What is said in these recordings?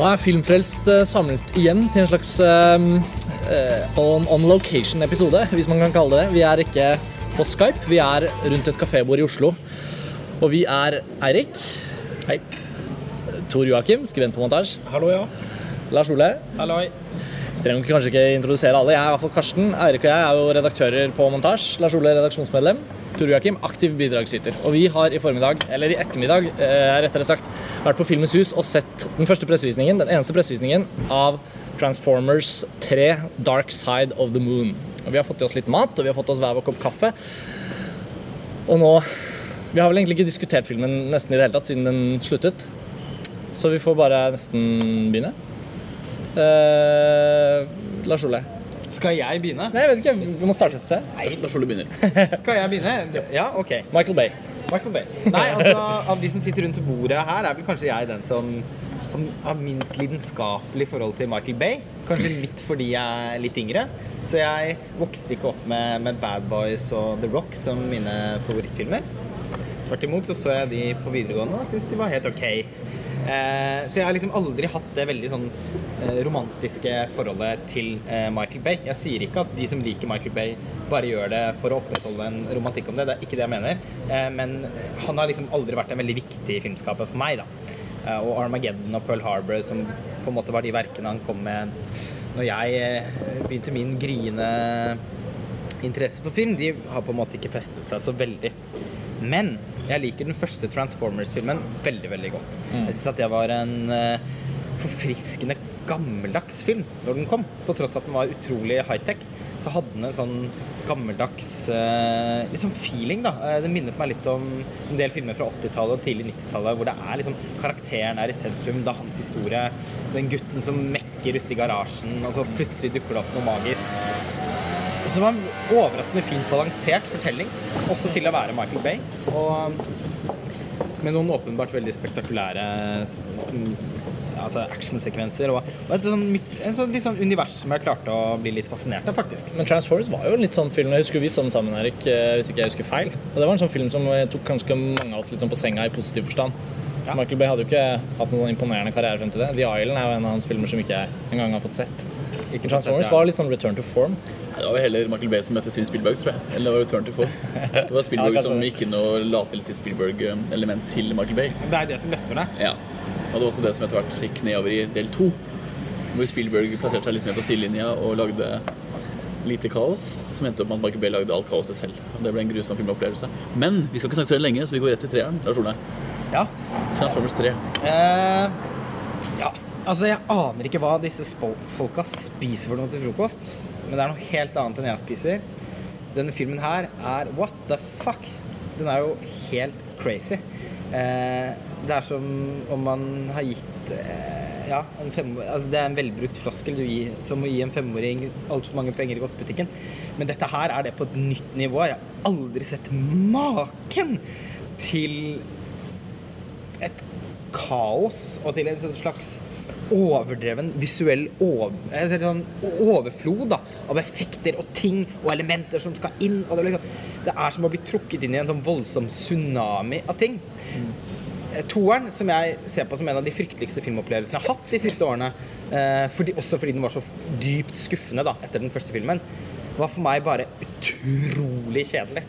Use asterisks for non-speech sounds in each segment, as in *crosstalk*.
Da er Filmfrelst eh, samlet igjen til en slags eh, eh, on, on location-episode, hvis man kan kalle det det. Vi er ikke på Skype, vi er rundt et kafébord i Oslo. Og vi er Eirik. Hei. Tor Joakim, skribent på montasje. Hallo, ja. Lars Ole. Halloi. Trenger kanskje ikke introdusere alle. Jeg er i hvert fall Karsten. Eirik og jeg er jo redaktører på montasje. Lars Ole redaksjonsmedlem. Tor Joakim aktiv bidragsyter. Og vi har i formiddag, eller i ettermiddag, eh, rettere sagt, vært på Filmens Hus og sett den første pressevisningen, den eneste pressevisningen av Transformers 3 Dark Side of the Moon. Og vi har fått i oss litt mat, og vi har fått oss hver vår kopp kaffe. Og nå Vi har vel egentlig ikke diskutert filmen nesten i det hele tatt siden den sluttet. Så vi får bare nesten begynne. Uh, Lars Ole. Skal jeg begynne? Nei, jeg vet ikke. Vi må starte et sted. Lars Ole begynner. Skal jeg begynne? Ja, ok. Michael Bay. Nei, altså, av de som sitter rundt bordet her, er vel kanskje jeg den som har minst lidenskapelig forhold til Michael Bay. Kanskje litt fordi jeg er litt yngre. Så jeg vokste ikke opp med, med Bad Boys og The Rock som mine favorittfilmer. Tvert imot så så jeg de på videregående og syntes de var helt ok. Eh, så jeg har liksom aldri hatt det veldig sånn eh, romantiske forholdet til eh, Michael Bay. Jeg sier ikke at de som liker Michael Bay, bare gjør det for å opprettholde en romantikk om det. Det er ikke det jeg mener. Eh, men han har liksom aldri vært en veldig viktig filmskaper for meg, da. Eh, og Armageddon og Pearl Harbor, som på en måte var de verkene han kom med når jeg eh, begynte min gryende interesse for film, de har på en måte ikke festet seg så veldig. Men jeg liker den første Transformers-filmen veldig, veldig godt. Jeg syns at det var en eh, forfriskende gammeldags film når den kom. På tross av at den var utrolig high-tech, så hadde den en sånn gammeldags eh, liksom feeling, da. Eh, Det minnet meg litt om en del filmer fra 80-tallet og tidlig 90-tallet, hvor det er liksom karakteren er i sentrum. Det er hans historie. Den gutten som mekker ute i garasjen, og så plutselig dukker det opp noe magisk. Så det var en overraskende fint balansert fortelling, også til å være Michael Bay. Og med noen åpenbart veldig spektakulære sp- sp- altså actionsekvenser. Og, og et sånn, en sånn, litt sånn univers som jeg klarte å bli litt fascinert av, faktisk. Men Transformers var jo en litt sånn film Jeg husker vi så den sammen, Erik, eh, hvis ikke jeg husker feil. Og det var en sånn film som eh, tok ganske mange av oss litt sånn på senga i positiv forstand. Ja. Michael Bay hadde jo ikke hatt noen imponerende karriere frem til det. The Island er jo en av hans filmer som ikke jeg engang har fått sett. Ikke Transformers sett, ja. var litt sånn return to form. Det var heller Michael Bay som møtte Steven Spielberg, tror jeg. Eller det var Return to Fall. Det var Spielberg *laughs* Ja, som inn og la til sitt Spielberg-element til Michael Bay. Det er det som løfter det. Ja. Og det var også det som etter hvert gikk nedover i del to. Hvor Spielberg plasserte seg litt mer på sidelinja og lagde lite kaos. Som endte opp med at Michael Bay lagde all kaoset selv. Og det ble en grusom filmopplevelse. Men vi skal ikke snakke så lenge, så vi går rett til treeren. Lars Ole. Ja. Transformers 3. Uh, ja. Altså, jeg aner ikke hva disse folka spiser for noe til frokost. Men det er noe helt annet enn jeg spiser. Denne filmen her er what the fuck? Den er jo helt crazy. Eh, det er som om man har gitt eh, ja, en fem, altså Det er en velbrukt floskel du gir, som å gi en femåring altfor mange penger i godtebutikken. Men dette her er det på et nytt nivå. Jeg har aldri sett maken til et kaos og til en slags overdreven visuell over, sånn overflod da, av effekter og ting og elementer som skal inn. Det, liksom, det er som å bli trukket inn i en sånn voldsom tsunami av ting. Mm. Toeren, som jeg ser på som en av de frykteligste filmopplevelsene jeg har hatt de siste årene, eh, fordi, også fordi den var så dypt skuffende da, etter den første filmen, var for meg bare utrolig kjedelig.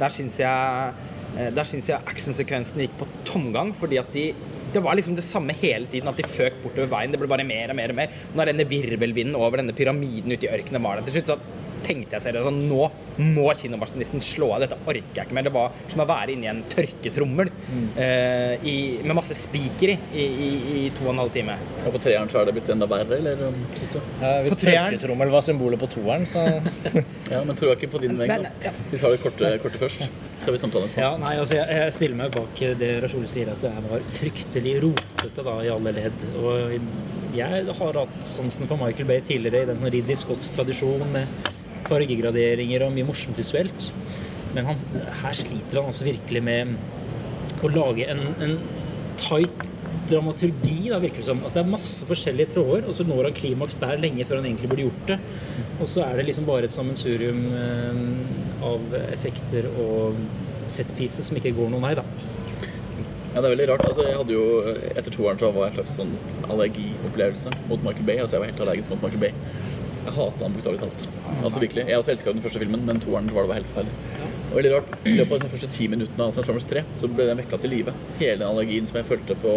Der syns jeg, eh, der jeg actionsekvensen gikk på tomgang, fordi at de det var liksom det samme hele tiden, at de føk bortover veien. Det ble bare mer og mer og mer. Når denne virvelvinden over denne pyramiden ute i ørkenen var der til slutt, så tenkte jeg seriøst sånn Nå må kinomaskinisten slå av. Dette orker jeg ikke mer. Det var som å være inni en tørketrommel eh, i, med masse spiker i, i, i, to og en halv time. Og på treeren så har det blitt enda verre, eller um, du? Eh, hvis tørketrommel var symbolet på toeren, så *laughs* Ja, men tror jeg ikke på din vegg, da. Vi tar det korte, korte først, så har vi samtalen. Ja, nei, altså jeg, jeg stiller meg bak det Rasjol sier, at det var fryktelig rotete da, i alle ledd. Og jeg har hatt sansen for Michael Bay tidligere i den sånn Ridley Scotts tradisjon med fargegraderinger og mye morsomt visuelt. Men han, her sliter han altså virkelig med å lage en, en tight dramaturgi, da, virker det som. Altså, det er masse forskjellige tråder, og så når han klimaks der lenge før han egentlig burde gjort det. Og så er det liksom bare et sammensurium eh, av effekter og set pieces som ikke går noen vei, da. Ja, det er veldig rart. Altså, jeg hadde jo, Etter toeren så var jeg en slags sånn allergiopplevelse mot Michael Bay. Altså, Jeg var helt allergisk mot Michael Bay. Jeg hata han bokstavelig talt. Altså virkelig. Jeg også elska den første filmen, men toeren var det var helt forferdelig. Det var veldig rart. I løpet av de første ti minuttene av Transformers 3 så ble den vekka til live. Hele den allergien som jeg følte på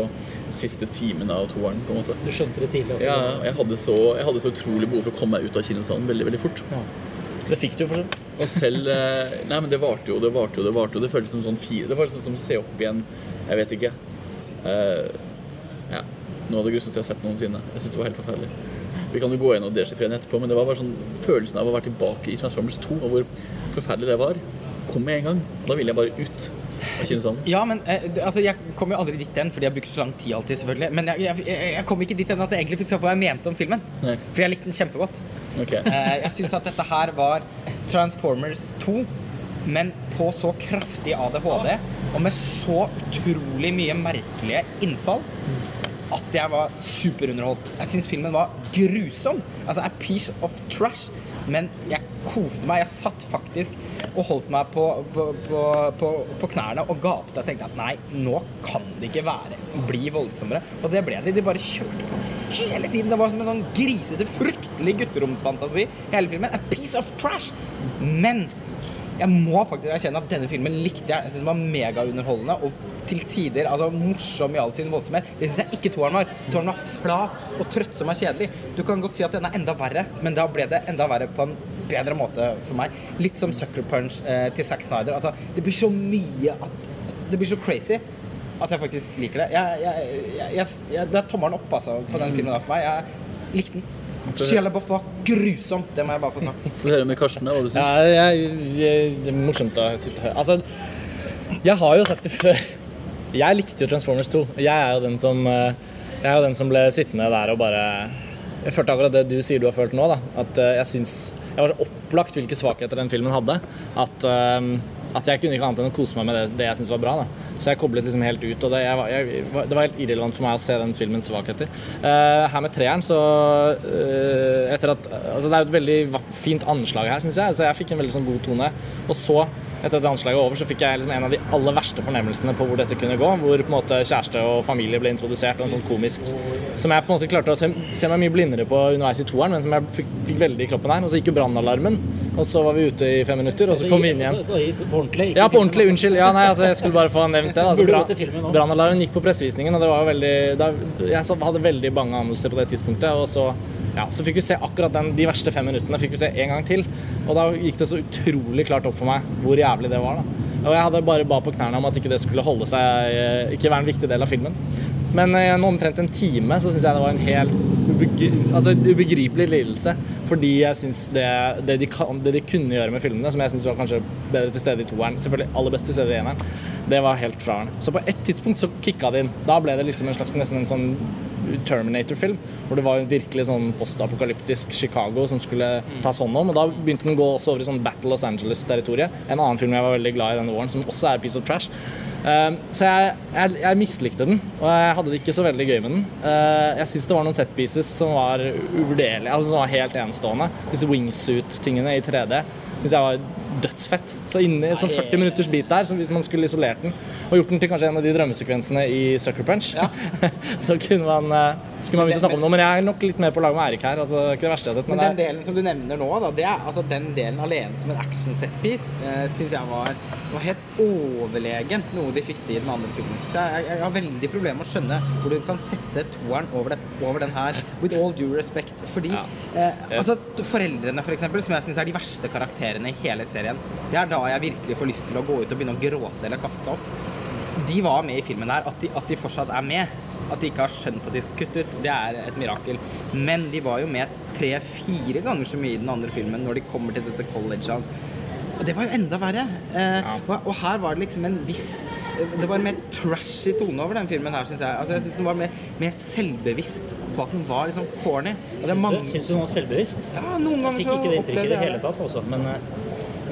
siste timen av toeren. på en måte. Du skjønte det tidlig? Ja, jeg hadde, så, jeg hadde så utrolig behov for å komme meg ut av kinosalen veldig veldig fort. Det fikk du for så. Og selv eh, Nei, men det varte jo, det varte jo, det varte jo. Det føltes som sånn fire Det var liksom som å se opp igjen Jeg vet ikke. Uh, ja. Noe av det grusomste jeg har sett noensinne. Jeg syns det var helt forferdelig. Vi kan jo gå gjennom den etterpå, men det var bare sånn følelsen av å være tilbake i Transformers 2, og hvor forferdelig det var, kom med en gang. Da ville jeg bare ut Sånn. Ja, men eh, altså, jeg kom jo aldri dit igjen, fordi jeg bruker så lang tid alltid, selvfølgelig. Men jeg, jeg, jeg, kom ikke dit igjen at jeg egentlig fikk se hva jeg mente om filmen. Nei. For jeg likte den kjempegodt. Okay. Eh, jeg syns at dette her var Transformers 2, men på så kraftig ADHD og med så utrolig mye merkelige innfall at jeg var superunderholdt. Jeg syns filmen var grusom. Altså a piece of trash. Men jeg koste meg. Jeg satt faktisk og holdt meg på, på, på, på, knærne og gapte og tenkte at nei, nå kan det ikke være bli voldsommere. Og det ble det. De bare kjørte på hele tiden. Det var som en sånn grisete, fryktelig gutteromsfantasi hele filmen. A piece of trash. Men jeg må faktisk erkjenne at denne filmen likte jeg. Jeg synes den var megaunderholdende og til tider altså, morsom i all sin voldsomhet. Det syns jeg ikke toeren var. Toeren var flat og trøtt som er kjedelig. Du kan godt si at den er enda verre, men da ble det enda verre på en bedre måte for meg. Litt som Sucker Punch eh, til Zack Snyder. Altså, det blir så mye at Det blir så crazy at jeg faktisk liker det. Jeg, jeg, jeg, jeg, jeg, det er tommelen opp altså, på den filmen der for meg. Jeg likte den. Shia LaBeouf var grusom. Det må jeg bare få sagt. Få høre med Karsten hva du syns. Ja, jeg, jeg, det er morsomt å sitte her. Altså, jeg har jo sagt det før. Jeg likte jo Transformers 2. Jeg er jo den som, eh, jeg er jo den som ble sittende der og bare Jeg følte akkurat det du sier du har følt nå. da At eh, jeg syns Jeg var så opplagt hvilke svakheter den filmen hadde. At, eh, at jeg kunne ikke annet enn å kose meg med det, det jeg syntes var bra. da Så jeg koblet liksom helt ut. Og det, jeg, jeg, det var helt irrelevant for meg å se den filmens svakheter. Uh, her med treeren, så uh, Etter at Altså, det er et veldig fint anslag her, syns jeg. Så jeg fikk en veldig sånn god tone. Og så etter at anslaget var over, så fikk jeg liksom en av de aller verste fornemmelsene på hvor dette kunne gå. Hvor på en måte kjæreste og familie ble introdusert, og en sånn komisk som jeg på en måte klarte å se, se meg mye blindere på underveis i toeren, men som jeg fikk, fikk veldig i kroppen her. Og så gikk jo brannalarmen, og så var vi ute i fem minutter, og så kom vi inn igjen. Så, så, på ordentlig? Ja, på ordentlig. altså. Unnskyld. Ja, nei, altså, jeg skulle bare få nevnt det. *laughs* Altså. Brannalarmen gikk på pressevisningen, og det var jo veldig da, Jeg hadde veldig bange anelser på det tidspunktet, og så ja, så fikk vi se akkurat den, de verste fem minuttene fikk vi se en gang til. Og da gikk det så utrolig klart opp for meg hvor jævlig det var. da. Og jeg hadde bare ba på knærne om at ikke det skulle holde seg, eh, ikke være en viktig del av filmen. Men i nå omtrent en time så syns jeg det var en helt ubegri altså, ubegripelig lidelse. Fordi jeg syns det, det, de det de kunne gjøre med filmene, som jeg syns var kanskje bedre til stede i toeren, selvfølgelig aller best til stede i eneren, det var helt fraværende. Så på et tidspunkt så kicka det inn. Da ble det liksom en slags nesten en sånn Terminator-film. Hvor det var en virkelig sånn postapokalyptisk Chicago som skulle tas hånd om. Og da begynte den å gå også over i sånn Battle Los Angeles-territoriet. En annen film jeg var veldig glad i denne våren, som også er Piece of Trash. Um, så jeg, jeg, jeg mislikte den, og jeg hadde det ikke så veldig gøy med den. Uh, jeg syns det var noen set pieces som var uvurderlige, altså som var helt enestående. Disse wingsuit-tingene i 3D syns jeg var dødsfett. Så inni en sånn 40 minutters bit der, som hvis man skulle isolert den og gjort den til kanskje en av de drømmesekvensene i Sucker Punch, *laughs* så kunne man, uh, skulle man begynt å snakke om noe. Men jeg er nok litt mer på lag med Eirik her. altså Ikke det verste jeg har sett. Men Men den delen som du nevner nå, da, det er, altså den delen alene som en action setpiece, eh, syns jeg var, var helt overlegen noe de fikk til i den andre filmen. Så jeg, jeg, har veldig problemer med å skjønne hvor du kan sette toeren over, det, over den her, with all due respect. Fordi Ja. eh, altså, foreldrene, for eksempel, som jeg syns er de verste karakterene i hele serien, det er da jeg virkelig får lyst til å gå ut og begynne å gråte eller kaste opp. De var med i filmen der. At de, at de fortsatt er med. At de ikke har skjønt at de skal kutte ut, det er et mirakel. Men de var jo med tre-fire ganger så mye i den andre filmen når de kommer til dette colleget hans. Og det var jo enda verre. Eh, og, og her var det liksom en viss Det var en mer trashy tone over den filmen her, syns jeg. Altså, jeg syns den var mer, mer selvbevisst på at den var litt sånn corny. Syns mange, du, syns du den var selvbevisst? ja, noen ganger jeg Fikk ikke det inntrykket i det hele tatt, altså. Men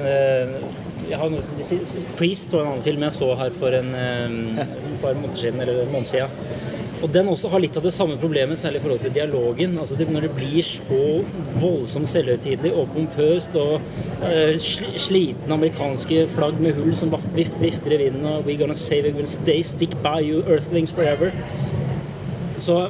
eh, jeg har noe som de sier Priest var en annen film jeg så her for en, eh, par måneder siden, eller en måned siden. Og den også har litt av det samme problemet, særlig i forhold til dialogen. Altså det, Når det blir så voldsomt selvhøytidelig og pompøst og uh, slitne amerikanske flagg med hull som vif vifter i vinden og We're gonna save you, we'll stay, stick by you, earthlings forever. Så,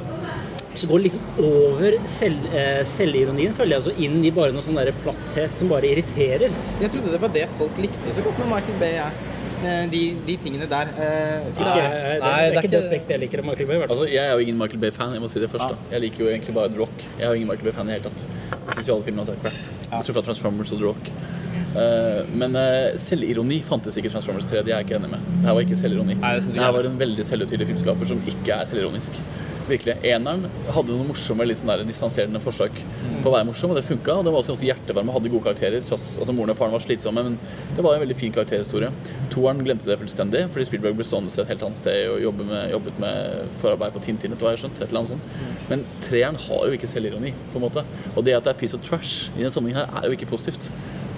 så går det liksom over selv, uh, selvironien, føler jeg, altså inn i bare noe sånn der platthet som bare irriterer. Jeg trodde det var det folk likte så godt med Michael Bay. jeg. Eh, De, de tingene der. eh, Ikke, det jeg- er, det, Nei, er det er ikke det aspektet jeg liker av Michael Bay. Altså, Jeg er jo ingen Michael Bay-fan. Jeg må si det først da. Jeg liker jo egentlig bare The Rock. Jeg er jo ingen Michael Bay-fan i det hele tatt. Jeg syns jo alle filmene hans er crap. Bortsett fra Transformers og The Rock. Eh, men eh, selvironi fantes ikke i Transformers 3. Det er jeg ikke enig med. Det her var ikke selvironi. Nei, det det her var en veldig selvhøytidelig filmskaper som ikke er selvironisk. Virkelig. Eneren hadde noen morsomme, litt sånn der distanserende forsøk på å være morsom, og det funka. Og den var også ganske og hadde gode karakterer. Tross, altså Moren og faren var slitsomme, men det var en veldig fin karakterhistorie. Toeren glemte det fullstendig, fordi Spielberg ble stående et helt annet sted og jobbet med, jobbet med forarbeid på Tintin, etter hva jeg skjønt. Et eller annet sånt. Men treeren har jo ikke selvironi, på en måte. Og det at det er piece of trash i denne sammenhengen her, er jo ikke positivt.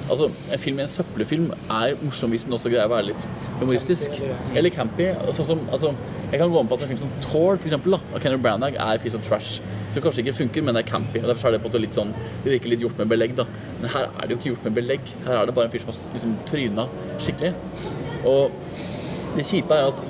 Altså, En film, en søppelfilm er morsom hvis den også greier å være litt humoristisk. Eller campy. Altså, som, altså, jeg kan gå med på at en film som Thor for eksempel, av Kenneth Branagh er piece of trash. Som kanskje ikke funker, men det er campy. og Derfor er det på en måte litt sånn, det virker litt gjort med belegg. da. Men her er det jo ikke gjort med belegg. Her er det bare en fyr som har liksom, tryna skikkelig. Og det kjipe er at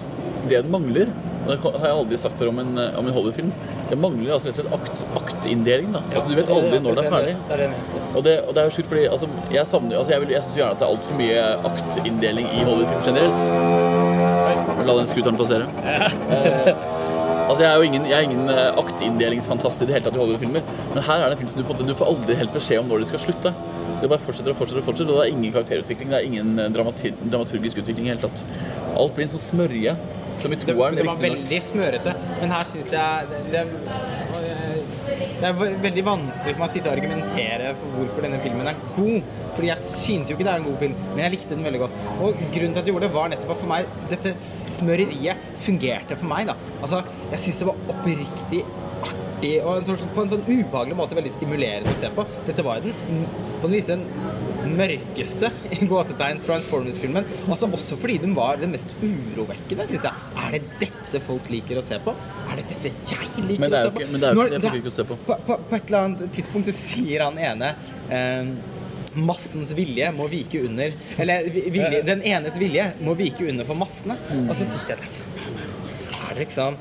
det den mangler, og det har jeg aldri sagt før om en, om en Hollywood-film, det mangler altså rett og slett akt, aktinndeling. da. Altså, du vet aldri når det er ferdig. Er. Og det, og det er jo sjukt, fordi altså, jeg savner altså, Jeg, vil- jeg syns gjerne at det er altfor mye aktinndeling i Hollywood-film generelt. La den scooteren passere. Eh, altså, jeg er jo ingen, jeg er ingen eh, aktinndelingsfantast i det hele tatt i Hollywood-filmer, men her er det en film som du, på en måte, du får aldri helt beskjed om når det skal slutte. Det bare fortsetter og fortsetter, og fortsetter, og det er ingen karakterutvikling, det er ingen eh, dramaturgisk utvikling i det hele tatt. Alt blir en sånn smørje, som i det, riktignok. det var veldig smørete. Men her syns jeg det, det, det er veldig vanskelig for meg å sitte og argumentere for hvorfor denne filmen er god. Fordi jeg syns jo ikke det er en god film, men jeg likte den veldig godt. Og grunnen til at jeg gjorde det, var nettopp at for meg dette smøreriet fungerte for meg. da. Altså, Jeg syns det var oppriktig artig og en på en sånn ubehagelig måte veldig stimulerende å se på. Dette var den på en vis den mørkeste i gåsetegn Transformers-filmen. Altså Også fordi den var den mest urovekkende, syns jeg. Er det dette folk liker å se på? Er det dette jeg liker er å se på? men det er jo ikke det folk liker å se på. På, på, på et eller annet tidspunkt så sier han ene eh, Massens vilje må vike under Eller vilje, den enes vilje må vike under for massene. Og så sitter jeg der. Er det liksom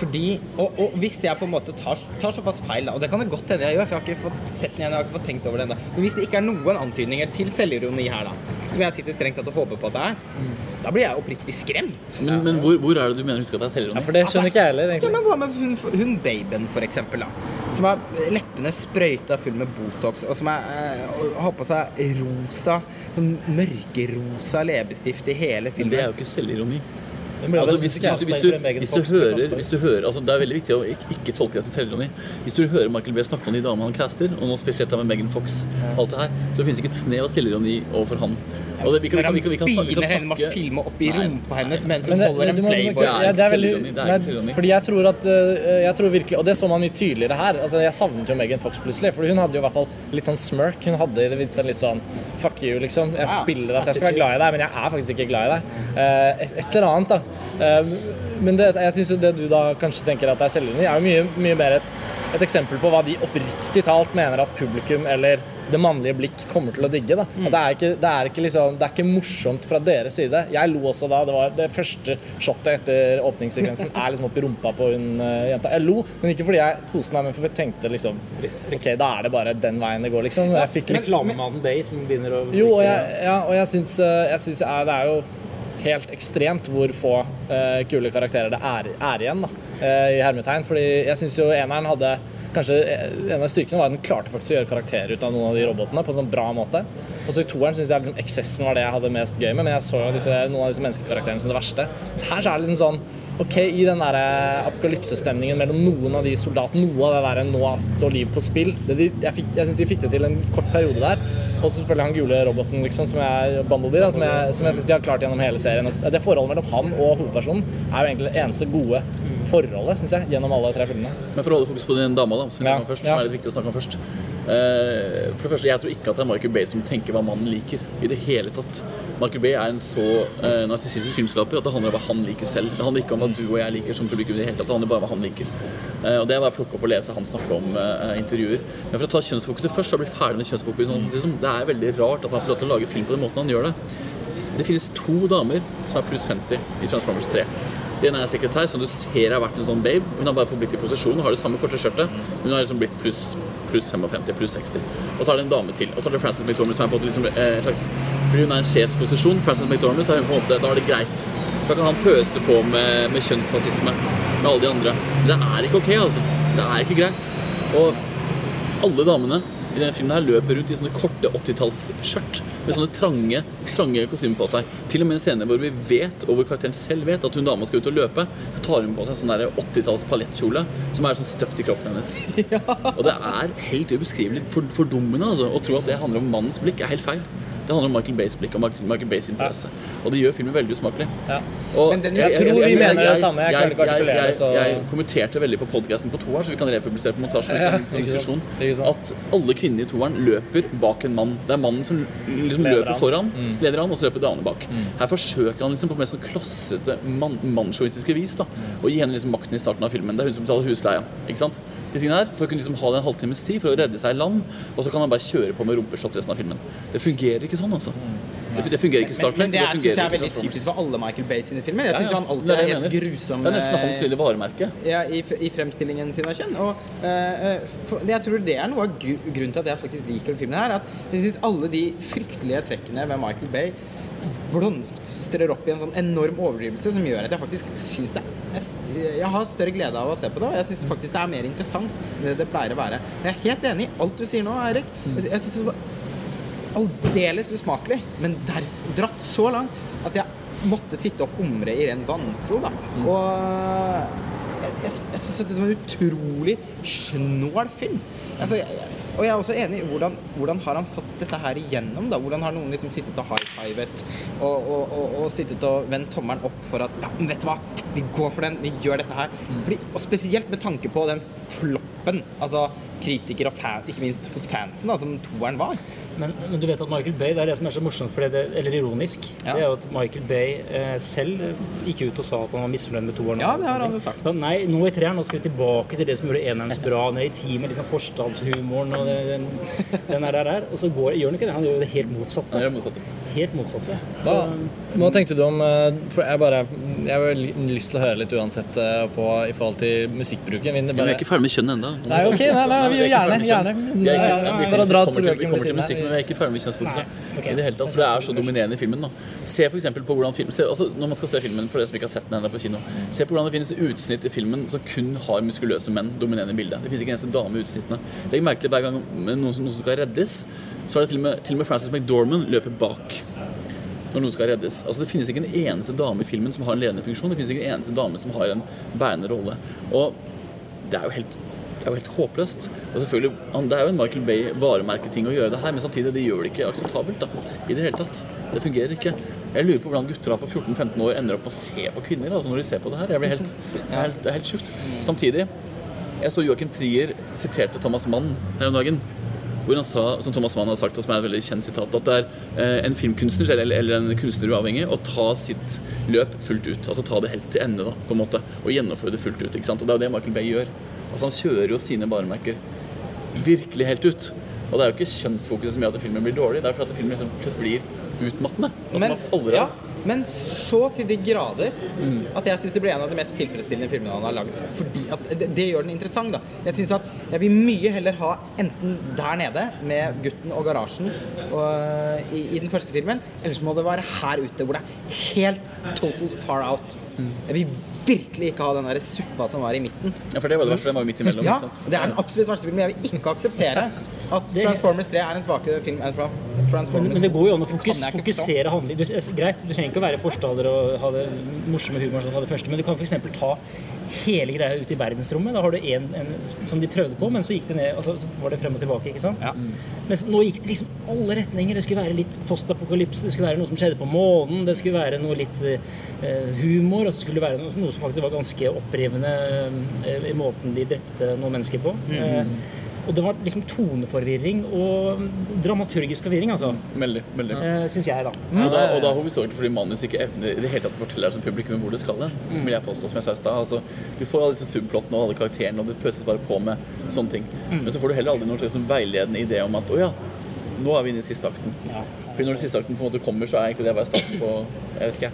fordi, og, og hvis jeg på en måte tar, tar såpass feil, da, og det kan det godt hende jeg gjør, for jeg har ikke fått sett den igjen, jeg har ikke fått tenkt over det ennå, men hvis det ikke er noen antydninger til selvironi her, da, som jeg sitter strengt tatt og håper på at det er, da blir jeg oppriktig skremt. Men, men hvor, hvor er det du mener husker at det er selvironi? Ja, for det skjønner ikke jeg heller, Ja, men Hva med hun, hun babyen, for eksempel, da? Som har leppene sprøyta full med Botox, og som er, eh, og har på seg rosa, sånn mørkerosa leppestift i hele filmen. Men det er jo ikke selvironi. Altså, hvis, hvis, hvis, du, hvis, du hører, hvis du hører altså Det er veldig viktig å ikke, ikke tolke det som selvironi. Hvis du hører Michael B. snakke om de damene han caster, og nå spesielt med Megan Fox, alt det her, så finnes det ikke et snev av selvironi overfor han. Og det, vi kan, vi kan, vi kan, vi kan, snakke- vi kan henne med filme opp i rumpa hennes mens hun holder en Playboy. ja, det er veldig, det er nei, fordi jeg tror at øh, Jeg tror virkelig Og det så man mye tydeligere her. Altså, jeg savnet jo Megan Fox plutselig. For hun hadde jo i hvert fall litt sånn smirk. Hun hadde i det minste litt sånn Fuck you, liksom. Jeg spiller at jeg skal være glad i deg, men jeg er faktisk ikke glad i deg. Eh, et, et eller annet, da. Eh, men det, jeg syns det du da kanskje tenker at det er selvironi, er jo mye, mye mer et, et eksempel på hva de oppriktig talt mener at publikum eller det mannlige blikk kommer til å digge. da. Mm. det, er ikke, det, er ikke liksom, det er ikke morsomt fra deres side. Jeg lo også da. Det var det første shotet etter åpningssekvensen er liksom oppi rumpa på hun uh, jenta. Jeg lo, men ikke fordi jeg koste meg, men fordi jeg tenkte liksom OK, da er det bare den veien det går, liksom. Jeg fikk Reklamemannen Bay som begynner å jo, og jeg, ja, og jeg syns, eh, jeg syns det er jo helt ekstremt hvor få uh, kule karakterer det er, er igjen, da, uh, i hermetegn. Fordi jeg syns jo eneren hadde Kanskje eh, En av styrkene var at den klarte faktisk å gjøre karakterer ut av noen av de robotene på en sånn bra måte. Og så i toeren syns jeg liksom eksessen var det jeg hadde mest gøy med, men jeg så jo disse, noen av disse menneskekarakterene som det verste. Så her så er det liksom sånn OK, i den der eh, apokalypsestemningen mellom noen av de soldatene, noe av det der nå står liv på spill det de, Jeg, fikk- jeg syns de fikk det til en kort periode der. Og selvfølgelig han gule roboten liksom, som er Bumblebee, da, som jeg, som jeg syns de har klart gjennom hele serien. Det forholdet mellom han og hovedpersonen er jo egentlig det eneste gode forholdet, syns jeg, gjennom alle tre filmene. Men for å holde fokus på din dama da, som, Ja, først, som ja. er litt viktig å snakke om først. Eh, for det første, Jeg tror ikke at det er Michael Bay som tenker hva mannen liker. i det hele tatt. Michael Bay er en så uh, narsissistisk filmskaper at det handler om hva han liker selv. Det handler ikke om hva du og jeg liker som publikum. i Det hele tatt, det handler bare om hva han liker. Uh, og Det er bare å plukke opp og lese han snakke om uh, intervjuer. Men for å ta kjønnsfokuset først, så blir ferdig med kjønnsfokus sånn, liksom, Det er veldig rart at han får lov til å lage film på den måten han gjør det. Det finnes to damer som er pluss 50 i Transformers 3. Den ene er sekretær, som du ser har vært en sånn babe. Hun har bare forblitt i posisjon og har det samme korte skjørtet. Hun har liksom blitt pluss pluss 55, pluss 60. Og så er det en dame til. Og så er det Frances McDormand som er på en liksom, eh, en slags Fordi hun er en sjefsposisjon, Frances McDormand, så er hun på en måte, da er det greit. Da kan han pøse på med, med kjønnsfascisme med alle de andre. Men det er ikke ok, altså. Det er ikke greit. Og alle damene i denne filmen her løper rundt i sånne korte 80-tallsskjørt med sånne trange, trange kostymer på seg. Til og med en scene hvor vi vet, og hvor karakteren selv vet, at hun dama skal ut og løpe, så tar hun på seg en sånn der 80-talls paljettkjole som er sånn støpt i kroppen hennes. *laughs* Og det er helt ubeskrivelig for, fordummende altså, å tro at det handler om mannens blikk, er helt feil. Det handler om Michael Bays blikk og Michael, Bays interesse. Og det gjør filmen veldig usmakelig. Ja. Og Men den- Jeg tror vi mener det samme. Jeg jeg, jeg, jeg kommenterte veldig på podkasten på toeren, så vi kan republisere på montasje. At alle kvinner i toeren løper bak en mann. Det er mannen som liksom løper foran, Mm. leder han, og så løper damene bak. Her forsøker han liksom på mest sånn klossete, man, vis da, Mm. å gi henne liksom makten i starten av filmen. Det er hun som betaler husleia. ikke sant? De tingene her, For å kunne liksom ha det en halvtimes tid for å redde seg i land, og så kan han bare kjøre på med rumpeshot resten av filmen. Det fungerer ikke sånn, altså. Det, det fungerer ikke Star Trek. Men, men det er, synes jeg er veldig typisk for alle Michael Bay sine filmer. Jeg Ja, ja. han alltid er er det helt grusom Det er nesten hans eh, lille varemerke. ja, i, i fremstillingen sin av kjønn. Og uh, for, jeg tror det er noe av grunnen til at jeg faktisk liker denne filmen her. At jeg synes alle de fryktelige trekkene ved Michael Bay blomstrer opp i en sånn enorm overdrivelse som gjør at jeg faktisk syns det jeg, jeg har større glede av å se på det, og jeg syns faktisk det er mer interessant enn det det pleier å være. Jeg er helt enig i alt du sier nå, Eirik. Jeg, syns det var aldeles usmakelig, men derfor, dratt så langt at jeg måtte sitte og humre i ren vantro, da. Og jeg, jeg, jeg syns det var en utrolig snål film. Altså, jeg, jeg, og jeg er også enig i hvordan, hvordan har han fått dette her igjennom, da? Hvordan har noen liksom sittet og high-fivet og, og, og, og sittet og vendt tommelen opp for at Ja, men vet du hva, vi går for den, vi gjør dette her. Fordi, og spesielt med tanke på den floppen, altså kritikere og fan, ikke minst hos fansen, da, som toeren var. Men, men du vet at Michael Bay, det er det som er så morsomt, fordi det, eller ironisk, Ja. det er jo at Michael Bay eh, selv gikk ut og sa at han var misfornøyd med toeren. Ja, det har han jo sagt. Da, nei, nå i treeren, nå skal vi tilbake til det som gjorde eneren så bra, ned i teamet, liksom forstadshumoren og den, den, den der, der, og så går, gjør han ikke det, han gjør jo det helt motsatte. Det er det motsatte. Helt motsatte. Hva, Så, hva tenkte du om eh, For jeg bare Jeg har lyst til å høre litt uansett eh, på i forhold til musikkbruken. Men vi er ikke ferdig med kjønn ennå. Nei, ok, nei, nei, vi gjør gjerne, gjerne. Vi ikke- Ja, ja, vi kommer til- Vi kommer til musikk, men vi er ikke ferdig med kjønnsfokuset. Okay. I det hele tatt, for det er så dominerende i filmen. nå. Se for på hvordan film, se, altså Når man skal se filmen, for dere som ikke har sett den ennå på kino, se på hvordan det finnes utsnitt i filmen som kun har muskuløse menn dominerende i bildet. Det finnes ikke en eneste dame i utsnittene. Legg merke til hver gang noen, som- noen som skal reddes, så er det til og med, til og med Frances McDormand løper bak når noen skal reddes. Altså Det finnes ikke en eneste dame i filmen som har en ledende funksjon. Det finnes ikke en eneste dame som har en bærende rolle. Og det er jo helt, er jo helt håpløst. Og selvfølgelig, Det er jo en Michael Bay-varemerketing å gjøre det her, men samtidig det gjør det ikke akseptabelt. da, i det hele tatt. Det fungerer ikke. Jeg lurer på hvordan gutter på 14-15 år ender opp med å se på kvinner altså når de ser på det her. Jeg blir helt, det, er helt, det er helt sjukt. Samtidig, jeg så Joachim Trier siterte Thomas Mann her om dagen. Hvor han sa, som Thomas Mann har sagt, og som er et veldig kjent sitat, at det er eh, en filmkunstner eller, eller en kunstner uavhengig å ta sitt løp fullt ut. Altså ta det helt til ende, da, på en måte. Og gjennomføre det fullt ut. ikke sant? Og det er jo det Michael Bay gjør. Altså Han kjører jo sine varemerker virkelig helt ut. Og det er jo ikke kjønnsfokuset som gjør at filmen blir dårlig, det er fordi at filmen liksom blir utmattende. Altså man faller ja, av. men så til de grader Mm. at jeg syns det blir en av de mest tilfredsstillende filmene han har lagd. Fordi at det, det gjør den interessant, da. Jeg synes at jeg vil mye heller ha enten der nede med gutten og garasjen og, i, i den første filmen, eller så må det være her ute hvor det er helt total far out. Mm. Jeg vil virkelig ikke ha den der suppa som var i midten. Ja, for det var det verste. Den var jo midt imellom. Ja, det er den absolutt verste filmen. Jeg vil ikke akseptere at Transformers 3 er en svakere film enn fra Transformers men, men det går jo an å fokus, fokusere handling. Du, greit, du trenger ikke å være forstander og ha det morsomme humoren som du det første, men du kan f.eks. ta hele greia ut i verdensrommet. Da har du en, en som de prøvde på, men så gikk det ned, altså, så var det frem og tilbake. ikke sant? Ja. Mens nå gikk det liksom alle retninger. Det skulle være litt postapokalypse, det skulle være noe som skjedde på månen, det skulle være noe litt uh, humor, og så skulle det være noe, noe som faktisk var ganske opprivende uh, i måten de drepte noen mennesker på. Eh, Og det var liksom toneforvirring og dramaturgisk forvirring, altså. Veldig. veldig. Eh, Syns jeg, da. Og da, og da hovedsakelig fordi manus ikke evner i det hele tatt å fortelle deg som publikum hvor det skal hen. Vil jeg påstå, som jeg sa i stad. Altså, du får alle disse subplottene og alle karakterene, og det pøses bare på med sånne ting. Men så får du heller aldri noen slags sånn veiledende idé om at å ja, nå er vi inne i siste akten. Ja. Fordi når den siste akten på en måte kommer, så er egentlig det bare starten på jeg vet ikke,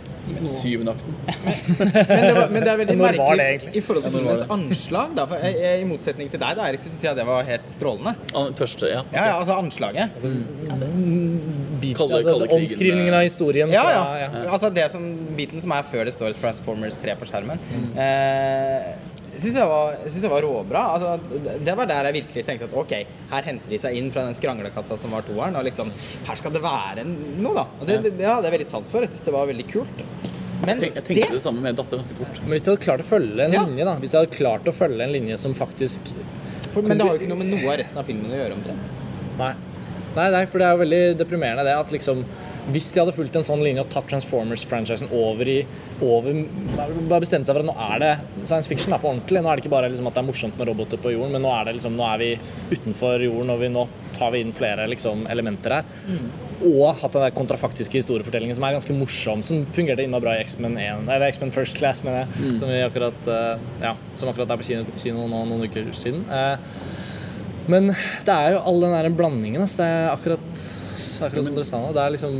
syvende akten. *laughs* Men det, var, men det er veldig merkelig i forhold til Ja, filmens anslag. Da, for jeg, jeg, I motsetning til deg, da, Erik, så syns jeg det var helt strålende. Første, ja. Ja, ja, altså anslaget. Bit, Kalde- altså, kalde krigen, omskrivningen av historien. Ja, fra- ja. Altså det som, biten som er før det står Transformers 3 på skjermen. Eh, syns jeg, jeg synes det var råbra. Altså, det- det var der jeg virkelig tenkte at ok, her henter de seg inn fra den skranglekassa som var toeren, og liksom Her skal det være noe, da. Og det, det, det hadde jeg veldig sans for. Jeg syns det var veldig kult. Men Jeg, tenkte det samme med datter ganske fort. Men hvis de hadde klart å følge en Ja. linje, da Hvis de hadde klart å følge en linje som faktisk Men det har jo ikke noe med noe av resten av filmen å gjøre, omtrent. Nei. Nei, nei, for det er jo veldig deprimerende det at liksom hvis de hadde fulgt en sånn linje og tatt Transformers-franchisen over i over, Bare bestemt seg for at nå er det science fiction er på ordentlig. Nå er det ikke bare liksom at det er morsomt med roboter på jorden, men nå er, det liksom, nå er vi utenfor jorden, og vi, nå tar vi inn flere liksom, elementer her. Og hatt den der kontrafaktiske historiefortellingen som er ganske morsom, som fungerte innmari bra i X-Men 1, eller X-Men First Class, mener jeg, som, vi akkurat, eh, ja, som akkurat er på kino, kino nå noen uker siden. Eh, men det er jo all den der blandingen. Altså. Det er akkurat, akkurat som dere sa. Det er liksom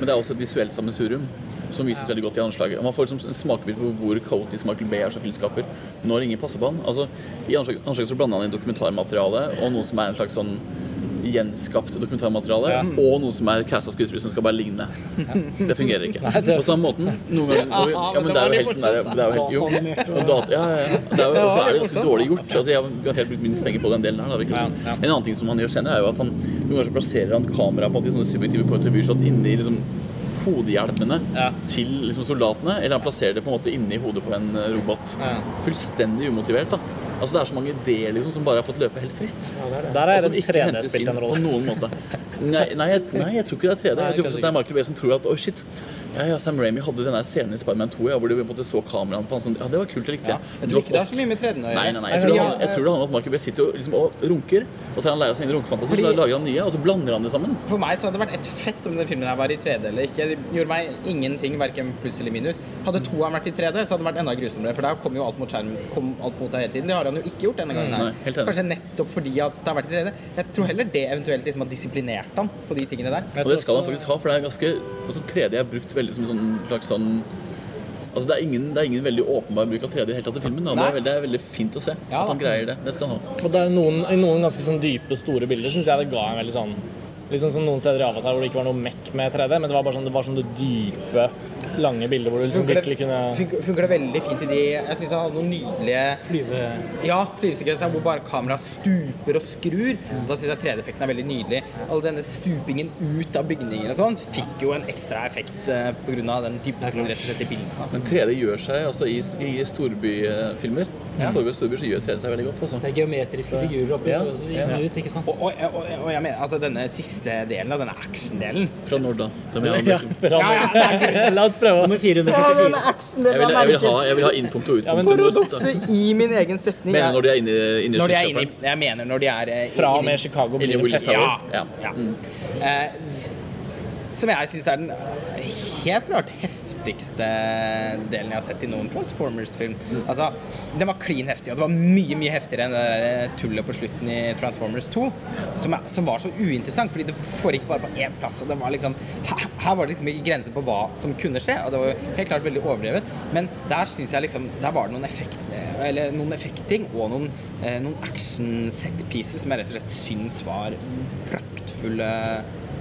Men det er også et visuelt sammensurium som vises veldig godt i anslaget. Man får liksom en smakebit på hvor kaotisk Michael Bay er som filmskaper når ingen passer på han. Altså, I anslaget, anslaget så blander han inn dokumentarmateriale og noe som er en slags sånn gjenskapt dokumentarmateriale, Ja. og noe som er casta skuespillere som skal bare ligne. Det fungerer ikke. Nei, det- På samme måten noen ganger og- Ja, men det er jo helt sånn der, det er jo helt, jo, og data, ja, ja, ja. Det er jo, også er det ganske dårlig gjort. Så jeg har garantert brukt minst penger på den delen her. Da, ja. En annen ting som han gjør senere, er jo at han noen ganger så plasserer han kameraet på i sånne subjektive point of view-shot inni liksom hodehjelmene Ja. til liksom soldatene, eller han plasserer det på en måte inni hodet på en eh, robot. Ja. Fullstendig umotivert. da. Altså Det er så mange ideer liksom som bare har fått løpe helt fritt. Der Og er som det ikke 3D hentes inn på noen måte. Nei, nei, jeg, nei, jeg tror ikke det er 3D. Nei, Jeg tror faktisk det er Michael Bay som tror at oi, shit. Ja, ja, Sam Raimi hadde den der scenen i Spiderman 2 ja, hvor de på en måte så kameraene på han som Ja, det var kult, det likte jeg. Jeg tror ikke det er så mye med 3D-en å gjøre. Nei, nei, nei. Jeg tror, det, jeg tror det handler om at Michael Bay sitter og, liksom, og runker, og så er han lei av sine runkefantasier, så lager han nye, og så blander han det sammen. For meg så hadde det vært et fett om den filmen her var i 3D eller ikke. Det gjorde meg ingenting, verken pluss eller minus. Hadde toeren vært i 3D, så hadde det vært enda grusommere. For da kom jo alt mot skjermen kom alt mot deg hele tiden. Det har han jo ikke gjort denne gangen. her. Nei, helt. Kanskje nettopp fordi at det har vært i 3D. Jeg tror heller det eventuelt liksom har disiplinert han på de tingene der. Og det skal han faktisk ha, for det er ganske altså 3D er brukt veldig som sånn slags sånn Altså det er, ingen, det er ingen veldig åpenbar bruk av 3D i det hele tatt i filmen. Da. Det, er veldig, det er veldig fint å se Ja, at han greier det. Det skal han ha. Og det er noen, I noen ganske sånn dype, store bilder syns jeg det ga en veldig sånn Litt sånn som noen steder i Avatar hvor det ikke var noe mekk med 3D, men det var bare sånn det, var sånn det dype, lange bildet hvor du liksom virkelig kunne funker, funker det veldig fint i de Jeg syns han hadde noen nydelige Flyve Ja, flyvesekvenser hvor bare kameraet stuper og skrur. Da syns jeg 3D-effekten er veldig nydelig. All denne stupingen ut av bygninger og sånn fikk jo en ekstra effekt eh, på grunn av den typen rett og slett i bildene. Men 3D gjør seg altså i, i storbyfilmer. Ja. i storbyer, så gjør 3D seg veldig godt. Også. Det er geometriske figurer oppi Ja, ja. ut, ikke sant? Og, og, og, og jeg mener, altså denne siste delen av denne actiondelen Fra når da? Ja. La oss prøve. Nummer 444. jeg, vil, jeg, vil ha, jeg vil ha innpunkt og utpunkt. Paradokset i min egen setning Mener er- når de er inne, inne i når de er inne skyskraperen. Jeg mener når de er eh, Fra og med Chicago Inni blir det Willis fest. Tower. Ja. Ja. ja. Uh, som jeg syns er den helt klart heftigste delen jeg har sett i noen Transformers-film. Altså, den var klin heftig, og det var mye mye heftigere enn det der tullet på slutten i Transformers 2, som, er, som var så uinteressant, fordi det foregikk bare på én plass. og det var liksom, her, her var det liksom ikke grenser på hva som kunne skje, og det var jo helt klart veldig overdrevet. Men der syns jeg liksom Der var det noen effekt eller noen effekting og noen, eh, noen action set pieces som jeg rett og slett syns var praktfulle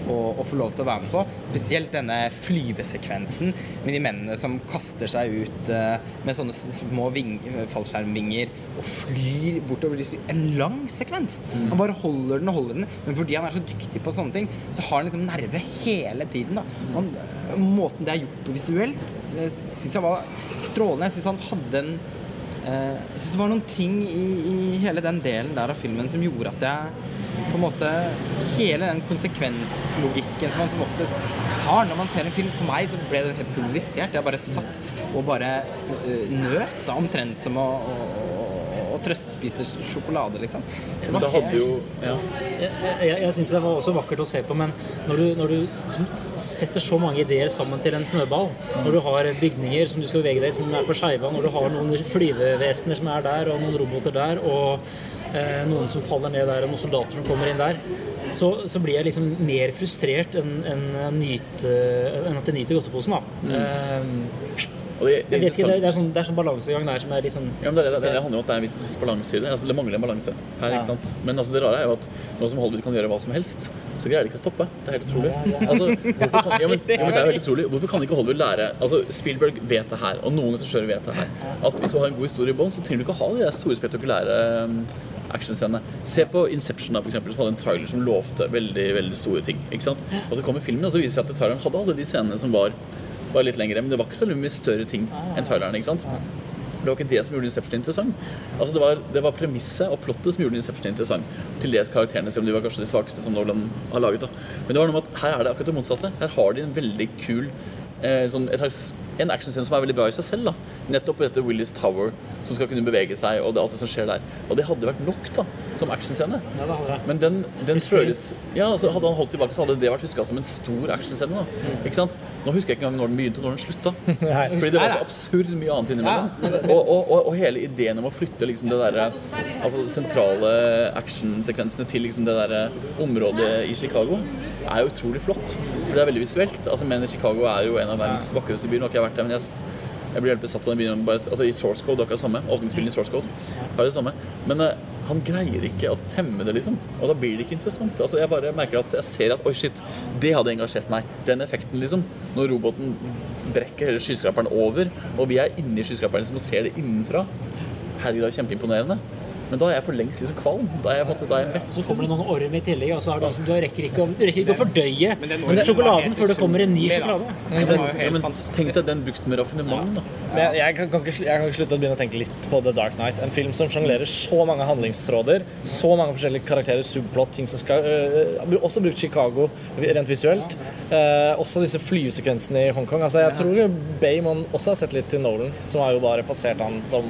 å, å få lov til å være med på. Spesielt denne flyvesekvensen med de mennene som kaster seg ut eh, med sånne små ving, fallskjermvinger og flyr bortover en lang sekvens. Han bare holder den og holder den, men fordi han er så dyktig på sånne ting, så har han liksom nerve hele tiden. da. Han, måten det er gjort på visuelt, syns jeg var strålende. Jeg syns han hadde en Eh, Jeg synes det var noen ting i, i hele den delen der av filmen som gjorde at jeg på en måte Hele den konsekvenslogikken som man som oftest har når man ser en film, for meg så ble den helt pulverisert. Jeg bare satt og bare eh, nøt, omtrent som å, å og trøstspiste sjokolade, liksom. Det var det hadde helt- jo ja. Jeg, jeg, jeg syns det var også vakkert å se på, men når du, når du setter så mange ideer sammen til en snøball, når du har bygninger som du skal bevege deg i som er på skeiva, når du har noen flyvevesener som er der, og noen roboter der, og eh, noen som faller ned der, og noen soldater som kommer inn der, så, så blir jeg liksom mer frustrert enn en, en at jeg nyter godteposen. da. Eh, Og det, det, er ikke, det, det er sånn, det er sånn balansegang der som er litt sånn Ja, men det, det, det handler jo om at det er en viss, viss balanse i det. Altså, det mangler en balanse her. Ja. ikke sant? Men altså, det rare er jo at nå som Hollywood kan gjøre hva som helst, så greier de ikke å stoppe. Det er helt utrolig. Altså, *laughs* hvorfor kan, ja, men, ja, men det er jo helt utrolig. Hvorfor kan ikke Hollywood lære Altså, Spielberg vet det her, og noen regissører vet det her. At hvis du har en god historie i bånn, så trenger du ikke å ha de store, spektakulære um, actionscenene. Se på Inception, da, for eksempel, som hadde en trailer som lovte veldig veldig store ting. ikke sant? Og så kommer filmen, og så viser det seg at traileren hadde alle de scenene som var bare litt lengre, men det var ikke så mye større ting enn traileren. ikke sant? Det var ikke det som gjorde Inception interessant. Altså Det var, det var premisset og plottet som gjorde Inception interessant. Til dels karakterene, selv om de var kanskje de svakeste som Nolan har laget. da. Men det var noe med at her er det akkurat det motsatte. Her har de en veldig kul eh, sånn, et slags, en actionscene som er veldig bra i seg selv. da. Nettopp på dette Willis Tower, som skal kunne bevege seg, og det, alt det som skjer der. Og det hadde vært nok da, som actionscene. Ja. Men den, den føles Ja, altså Hadde han holdt tilbake, så hadde det vært huska som en stor actionscene. da. Ikke sant? Nå husker jeg ikke engang når den begynte og når den slutta. *laughs* Fordi det var så absurd mye annet innimellom. Og, og, og, og hele ideen om å flytte liksom det der, altså sentrale actionsekvensene til liksom det der området i Chicago er jo utrolig flott. For det er veldig visuelt. Altså, men Chicago er jo en av verdens vakreste byer. Nå har ikke jeg vært der, men jeg, jeg blir helt besatt av den. Bare, altså, I Source Code akkurat det samme. Åpningsspillene i Source Code har det samme. Men uh, han greier ikke å temme det, liksom. Og da blir det ikke interessant. Altså, jeg bare merker at jeg ser at oi, shit, det hadde engasjert meg. Den effekten, liksom. Når roboten brekker hele skyskraperen over, og vi er inni skyskraperen liksom, og ser det innenfra. Herregud, det er kjempeimponerende. Men da er jeg for lengst liksom kvalm. Da er jeg, måtte, en da er jeg mett. Så kommer det noen orm i tillegg, og så er det liksom, du rekker ikke, å- rekker ikke å fordøye Men den var sjokoladen før det kommer en ny sjokolade. Var jo Ja, men tenk deg den bukten med raffinement, da. Men jeg, jeg, kan, kan ikke, jeg kan ikke slutte å begynne å tenke litt på The Dark Knight. En film som sjonglerer så mange handlingstråder, så mange forskjellige karakterer, subplot, ting som skal øh, øh, Også brukt Chicago rent visuelt. Uh, også disse flysekvensene i Hongkong. Altså, jeg tror Bay også har sett litt til Nolan, som har jo bare passert han som,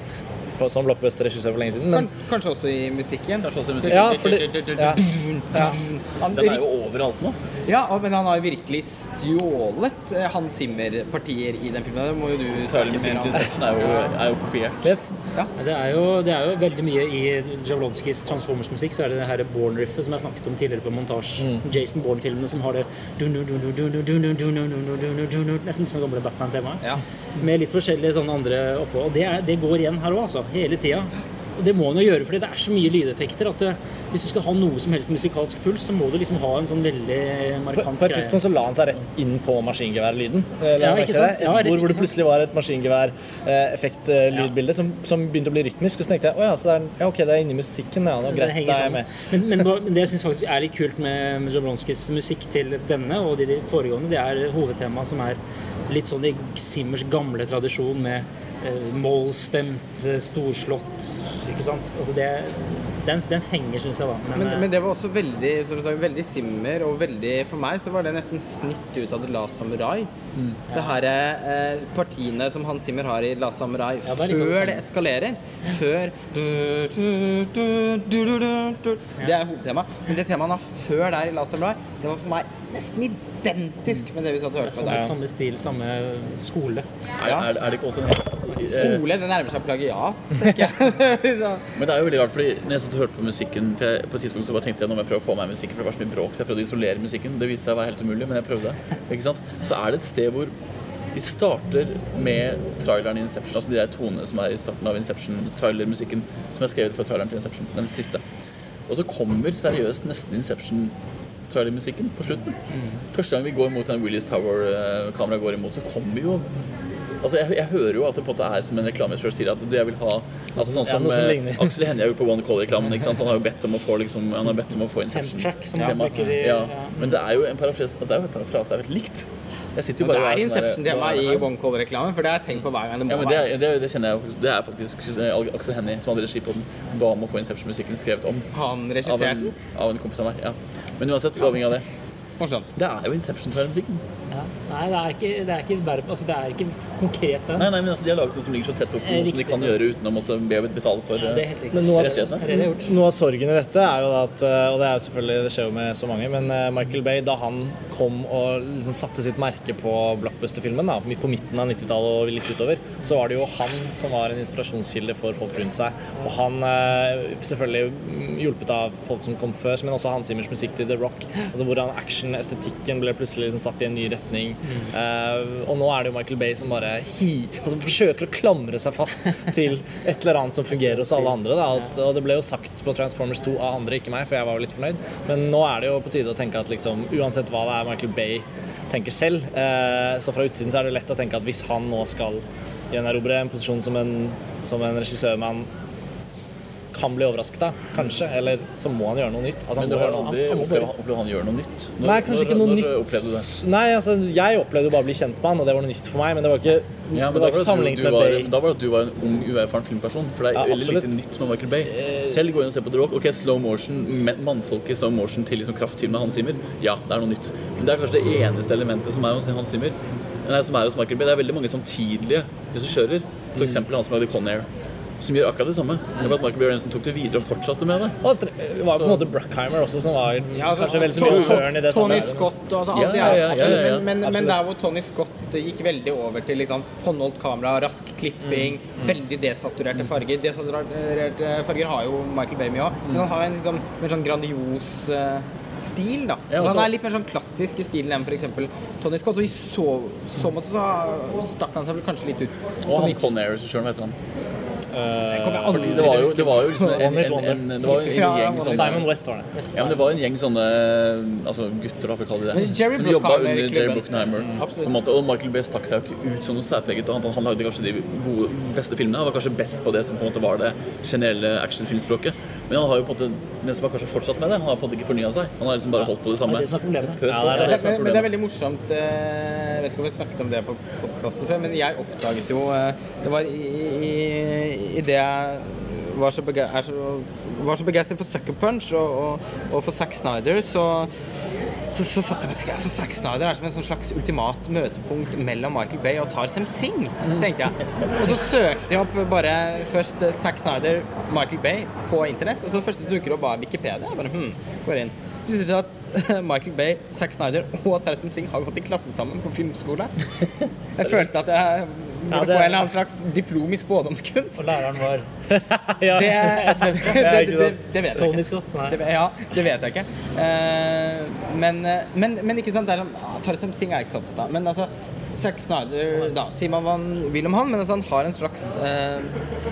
på- som blockbuster-regissør for lenge siden. Men Kanskje også i musikken. Kanskje også i musikken. ja, fordi ja, ja. Den er jo overalt nå. ja, men han har virkelig stjålet eh, Hans Zimmer-partier i den filmen. Det må jo du snakke mer om. Er jo, er jo kopiert. Yes. Det er, jo, det er jo veldig mye i Jablonskis Transformers-musikk. Så er det det her Born-riffet som jeg snakket om tidligere på montasje. Jason Born-filmene som har det Nesten sånn gamle Batman-temaet. Ja. Med litt forskjellige sånne andre oppå. Og det, er, det går igjen her òg, altså. Hele tida. Og det må han jo gjøre, fordi det er så mye lydeffekter at det, hvis du skal ha noe som helst musikalsk puls, så må du liksom ha en sånn veldig markant greie. på et greie. tidspunkt så la han seg rett inn på maskingeværlyden. Eh, Ja, ikke sant? Ja, Et spor hvor det plutselig var et maskingevær-effekt-lydbilde som, som begynte å bli rytmisk. Og så tenkte jeg å ja, så det er, ja, ok, det er inni musikken. Ja, nå, greit, da er jeg med. Men, men, men det jeg syns faktisk er litt kult med, med Jablonskis musikk til denne og de, de foregående, det er hovedtemaet som er litt sånn i Simmers gamle tradisjon med eh, mollstemt, eh, storslått Ikke sant? Altså det, den, den fenger, syns jeg, da. Men, Men, eh, men det var også veldig som du veldig simmer, og veldig For meg så var det nesten snitt ut av The Last Samurai. Det her eh, partiene som Hans Zimmer har i Last Samurai Ja, det før det eskalerer. Før du, du, du. Det er hovedtemaet. Men det temaet han har før der i Last Samurai, det var for meg nesten identisk med det vi satt og hørte på samme, der. samme stil, samme skole. Er, er, er det ikke også en helt altså, eh, Skole, det nærmer seg plagiat, tenker jeg. *laughs* *laughs* liksom. Men det er jo veldig rart, fordi når jeg satt og hørte på musikken for jeg, På et tidspunkt så bare tenkte jeg nå må jeg prøve å få meg musikken, for det var så mye bråk, så jeg prøvde å isolere musikken. Det viste seg å være helt umulig, men jeg prøvde. Ikke sant? Så er det et sted hvor vi starter med traileren i Inception, altså de der tonene som er i starten av Inception, trailermusikken som er skrevet for traileren til Inception, den siste. Og så kommer seriøst nesten Inception trailermusikken på slutten. Første gang vi går mot den Willis Tower-kameraet går imot, så kommer vi jo Altså, jeg, jeg hører jo at det på en måte er som en reklameinstruktør sier, at du, jeg vil ha altså, Sånn som som eh. Aksel Hennie har gjort på One Call-reklamen. Han har jo bedt om å få liksom, Han har bedt om å få Inception. Som tema. bruker ja. ja. Men det er jo en parafrase altså, Det er jo en parafrase, det er likt. Jeg sitter jo Det bare det er sånn Inception-tema hva er det i? One Call-reklamen, for det har jeg tenkt på hver gang. Det må Ja, men det, er- det, det kjenner jeg faktisk. Det er faktisk eh, Aksel Hennie som hadde regi på den, ba om å få Inception-musikken skrevet om. Han regisserte en, den. av en kompis av meg. ja. Men uansett, uavhengig av det. Morsomt. Det er jo Inception-musikken. Ja. Nei, det er ikke, det er ikke, verb, altså, det er ikke konkret, det. Nei, nei, men altså, De har laget noe som ligger så tett opp noe som de kan gjøre uten å måtte be betale for Ja, det helt riktig. Men noe av, er noe av sorgen i dette er jo at eh, Og det er jo selvfølgelig, det skjer jo med så mange, men eh, Michael Bay, da han kom og liksom satte sitt merke på blockbuster-filmen, på midten av 90-tallet og litt utover, så var det jo han som var en inspirasjonskilde for folk rundt seg. Og han eh, selvfølgelig hjulpet av folk som kom før, men også Hans Zimmers musikk til The Rock. Altså Hvordan action-estetikken ble plutselig liksom satt i en ny retning. Eh, og nå er det jo Michael Bay som bare hi, altså forsøker å klamre seg fast *laughs* til et eller annet som fungerer hos alle andre. Alt, og det ble jo sagt på Transformers 2 av andre, ikke meg, for jeg var jo litt fornøyd. Men nå er det jo på tide å tenke at liksom, uansett hva det er Michael Bay tenker selv, uh, så fra utsiden så er det lett å tenke at hvis han nå skal gjenerobre en posisjon som en, som en regissør man kan bli overrasket av, kanskje, eller så må han gjøre noe nytt. Altså, Men du har aldri opplevd han gjør noe nytt? Når, Nei, kanskje når, ikke noe når nytt. opplevde du det? Nei, altså, jeg opplevde jo bare å bli kjent med han, og det var noe nytt for meg. Men det var ikke, Ja, men det var ikke sammenlignet med Bay. da var det at du var en ung, uerfaren filmperson. For det er Ja, veldig lite nytt med Michael Bay. Selv gå inn og se på The Rock. Ok, slow motion, mannfolket mannfolk i slow motion til liksom kraftfilm med Hans Zimmer. Ja, det er noe nytt. Men det er kanskje det eneste elementet som er hos Hans Zimmer. Nei, som er hos Michael Bay. Det er veldig mange samtidige regissører. For Mm. han som lagde Con Air. Som gjør akkurat det samme. Det var at Michael Bjørnsen tok det videre og fortsatte med det. Og det var så. på en måte Bruckheimer også, som var Ja, altså, kanskje veldig så mye tørn i det Tony samme. Scott og altså, Ja, ja, ja, ja, ja, ja. Men, men, der hvor Tony Scott gikk veldig over til liksom, håndholdt kamera, rask klipping, Mm. veldig desaturerte farger Desaturerte farger har jo Michael Bay mye av, men han har en liksom, mer sånn grandios eh, stil, da. Ja, altså, han er litt mer sånn klassisk i stilen enn f.eks. Tony Scott. Og i så, så måte så stakk han seg vel kanskje litt ut. Og han Con sjøl vet hva heter han? Fordi det var jo, det var jo liksom en, en, en, en, det var en gjeng sånne Simon West var det. Ja, men det var en gjeng sånne altså gutter, da, for å kalle de det, som jobba under Jerry. Bruckheimer. Mm. Og Michael Bay stakk seg jo ikke ut som noe særpreget. Han, han lagde kanskje de gode, beste filmene. Han var kanskje best på det som på en måte var det generelle actionfilmspråket. Men han har jo på en måte den som har kanskje fortsatt med det, han har på en måte ikke fornya seg. Han har liksom bare holdt på det samme. Det er det som er problemet. Pøs Ja, det er Ja, det som er men, men det er veldig morsomt eh, Jeg vet ikke om vi snakket om det på podkasten før, men jeg oppdaget jo eh, Det var i, i, i det jeg var så, bege er så, var så begeistret for Sucker Punch og, og, og for Zack Snyder, så så, så satt jeg meg og tenkte altså, Zack Snyder er som en sånn slags ultimat møtepunkt mellom Michael Bay og Tarzan Singh, tenkte jeg. Og så søkte jeg opp bare først eh, Zack Snyder, Michael Bay på internett. Og så det første dukker opp, var Wikipedia. Jeg bare, hm, går inn. Det viser seg at *laughs* Michael Bay, Zack Snyder og Tarzan Singh har gått i klasse sammen på filmskole. Jeg følte at jeg burde Ja, det- få en eller annen slags diplom i spådomskunst. Og læreren var *laughs* Ja. Det, det, det, vet jeg Tony ikke. Det, ja, det vet jeg ikke. Eh, men, men, men ikke sant, det er sånn Tarzan Singh er ikke så opptatt av. Men altså, Zack Snyder da, sier man hva man vil om han, men altså, han har en slags eh,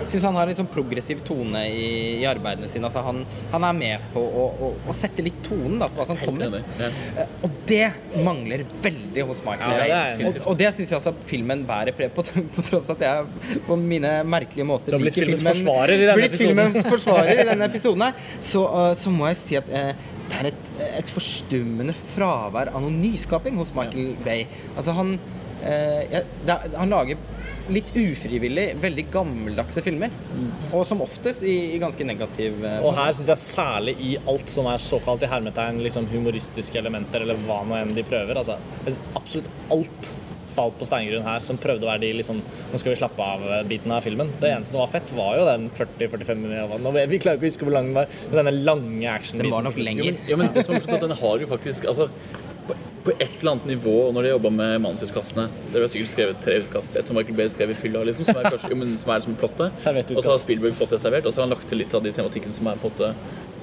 Syns han har en sånn progressiv tone i, i arbeidene sine. Altså, han, han er med på å, å, å sette litt tonen da, for hva som kommer. Ja. Eh, og det mangler veldig hos Michael Ja, det og, og det syns jeg også filmen bærer preg på, *laughs* på tross at jeg på mine merkelige måter har blitt filmens filmen- forsvarer i denne episoden. *laughs* forsvarer i denne episoden her, så, uh, så må jeg si at uh, det er et, et forstummende fravær av noe nyskaping hos Michael Bay. Altså han det er, Han lager litt ufrivillig veldig gammeldagse filmer. Og som oftest i, i ganske negativ eh, Og her syns jeg særlig i alt som er såkalt i hermetegn liksom humoristiske elementer, eller hva nå enn de prøver. Altså, absolutt alt falt på steingrunn her som prøvde å være de liksom Nå skal vi slappe av-biten av filmen. Det eneste som var fett, var jo den 40-45 minutter nå, Vi klarer ikke å huske hvor lang den var, men denne lange actionbiten. Den var nok lenger. Jo, men, ja, men det som er morsomt, er at den har jo faktisk altså, på, et eller annet nivå når de jobba med manusutkastene Dere har sikkert skrevet tre utkast. Et som Michael Bay skrev i fylla, liksom, som er, *laughs* kanskje, men, som er liksom plottet. Og så har Spielberg fått det servert, og så har han lagt til litt av de tematikkene som er på en måte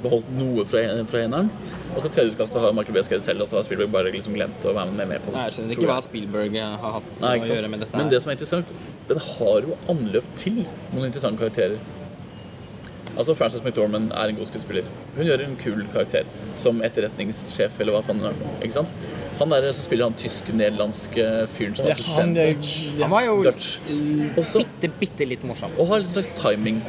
beholdt noe fra, fra eneren. Og så tredje utkastet har Michael Bay skrevet selv, og så har Spielberg bare liksom glemt å være med, med på det. Nei, Jeg skjønner ikke hva. Spielberg uh, har hatt Nei, å gjøre med dette. Men det som er interessant, den har jo anløp til noen interessante karakterer. Altså Frances McDormand er en god skuespiller. Hun gjør en kul karakter som etterretningssjef, eller hva faen hun er for noe. Ikke sant? Han der som spiller han tysk-nederlandske fyren som Ja, han, assistent. ja, Han var jo Dutch. Også, bitte, bitte litt morsom. og har en slags timing.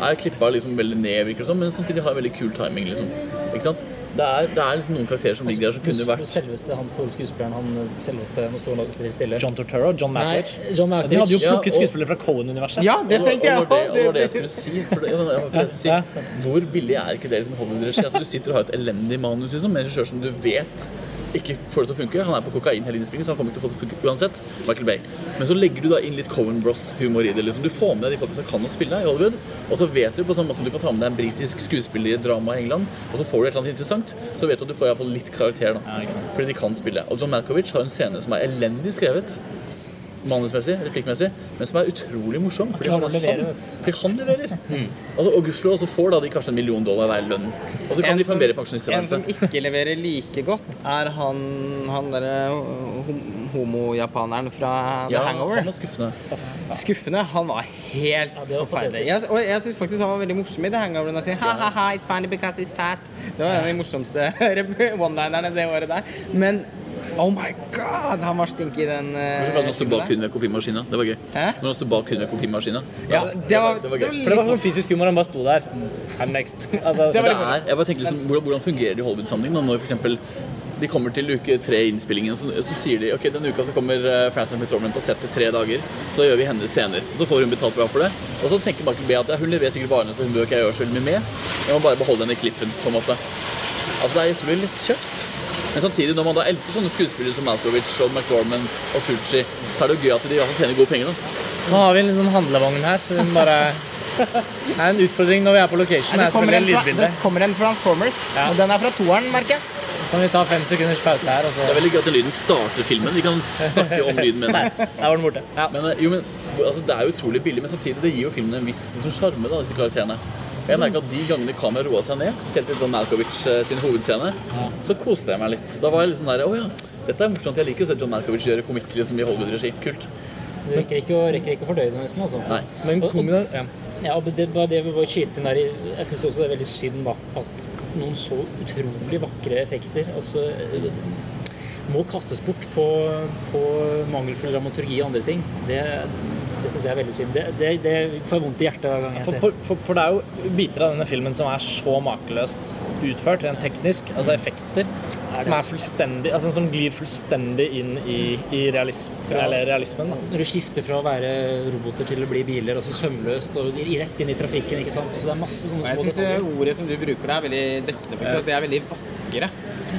Er klippa liksom veldig ned, virker det som, men samtidig har veldig kul timing. liksom. Ikke sant? Det er, det er liksom noen karakterer som ligger der som kunne vært hos selveste han store skuespilleren, han selveste Nå står han stille. John Torturo, John Malkovich. John De hadde jo plukket Ja, og- skuespillere fra Cohen-universet. Ja, det tenkte jeg og det, var det jeg skulle si. For det, jeg, jeg skulle si. Ja, Hvor billig er ikke det liksom Hollywood-regi? At du sitter og har et elendig manus liksom, med en regissør som du vet ikke får det til å funke. Han er på kokain hele innspillingen, så han kommer ikke til å få det til å funke uansett. Michael Bay. Men så legger du da inn litt Cohen Bros-humor i det. liksom. Du får med deg de folka som kan å spille i Hollywood, og så vet du på samme måte som du kan ta med deg en britisk skuespiller i et drama i England, og så får du et eller annet interessant, så vet du at du får iallfall litt karakter. da. Fordi de kan spille. Og John Malkovich har en scene som er elendig skrevet. Manusmessig, replikkmessig, men som er utrolig morsom. Fordi han, leverer. han, fordi han leverer. Altså, og gudskjelov så får da de kanskje en million dollar hver lønn. Og så kan En de få som- mer En som ikke leverer like godt, er han, han derre hom- homo-japaneren fra The Ja, Hangover. han var skuffende. Skuffende. Han var helt Ja, var forferdelig. Jeg, og jeg syns faktisk han var veldig morsom i The Hangover. Når han sier ha, ha, ha, it's funny because he's fat. Det var en av de morsomste *laughs* one-linerne det året der. Men oh my god, han var stink i den Bortsett uh, fra når han sto bak hunden ved kopimaskina. Det var gøy. Hæ? Når han sto bak hunden ved kopimaskina. Ja, det var, det var gøy. For det var sånn fysisk humor, han bare sto der. I'm next. *laughs* Altså, Det det er, jeg bare tenker liksom, hvordan, hvordan fungerer det i Hollywood-sammenheng? Når eksempel de kommer til uke tre i innspillingen, så, så sier de ok, denne uka så kommer uh, Frances McTorman på settet tre dager. Så gjør vi hennes scener. Og så får hun betalt bra for det. Og så tenker Michael B at ja, hun leverer sikkert varene, så hun bør ikke gjøre så mye med. Jeg må bare beholde henne i klippen, på en måte. Altså det er utrolig lettkjøpt. Men samtidig, når man da elsker sånne skuespillere som Malkovich og McDormand og Tucci, så er det jo gøy at de i hvert fall tjener gode penger, da. Nå har vi en sånn handlevogn her, så vi må bare *laughs* Det er en utfordring når vi er på location. Det det er kommer, en, fra- det kommer en Transformers, Ja. og den er fra toeren, merker jeg. Så kan vi ta fem sekunders pause her, og så Det er veldig gøy at den lyden starter filmen. Vi kan snakke om lyden med den. *laughs* Der var den borte. Ja. Men, eh, jo, men altså, Det er jo utrolig billig, men samtidig det gir jo filmen en viss liksom, sjarme, disse karakterene. Jeg merker at De gangene kameraet roa seg ned, spesielt i Don Malkovich eh, sin hovedscene, så koste jeg meg litt. Da var jeg litt sånn der Å ja, dette er morsomt. Jeg liker å se John Malkovich gjøre komikk liksom, i Hollywood-regi. Kult. Du rekker ikke å, rekker ikke å fordøye det, nesten. altså. Nei. Men og- ja. Ja, og det, bare det vi bare skyte inn der Jeg syns også det er veldig synd da, at noen så utrolig vakre effekter altså, eh, må kastes bort på, på mangelfull dramaturgi og andre ting. Det, det syns jeg er veldig synd. Det, det, det får vondt i hjertet hver gang jeg For, ser. for, for, for det er jo biter av denne filmen som er så makeløst utført, rent teknisk. Altså effekter. er Som er fullstendig Altså som glir fullstendig inn i, i realism, eller realismen. da. Når du skifter fra å være roboter til å bli biler, altså sømløst og i- rett inn i trafikken, ikke sant. Altså, det er masse sånne små jeg syns ordet som du bruker der, er veldig dekkende. Det er veldig vakre.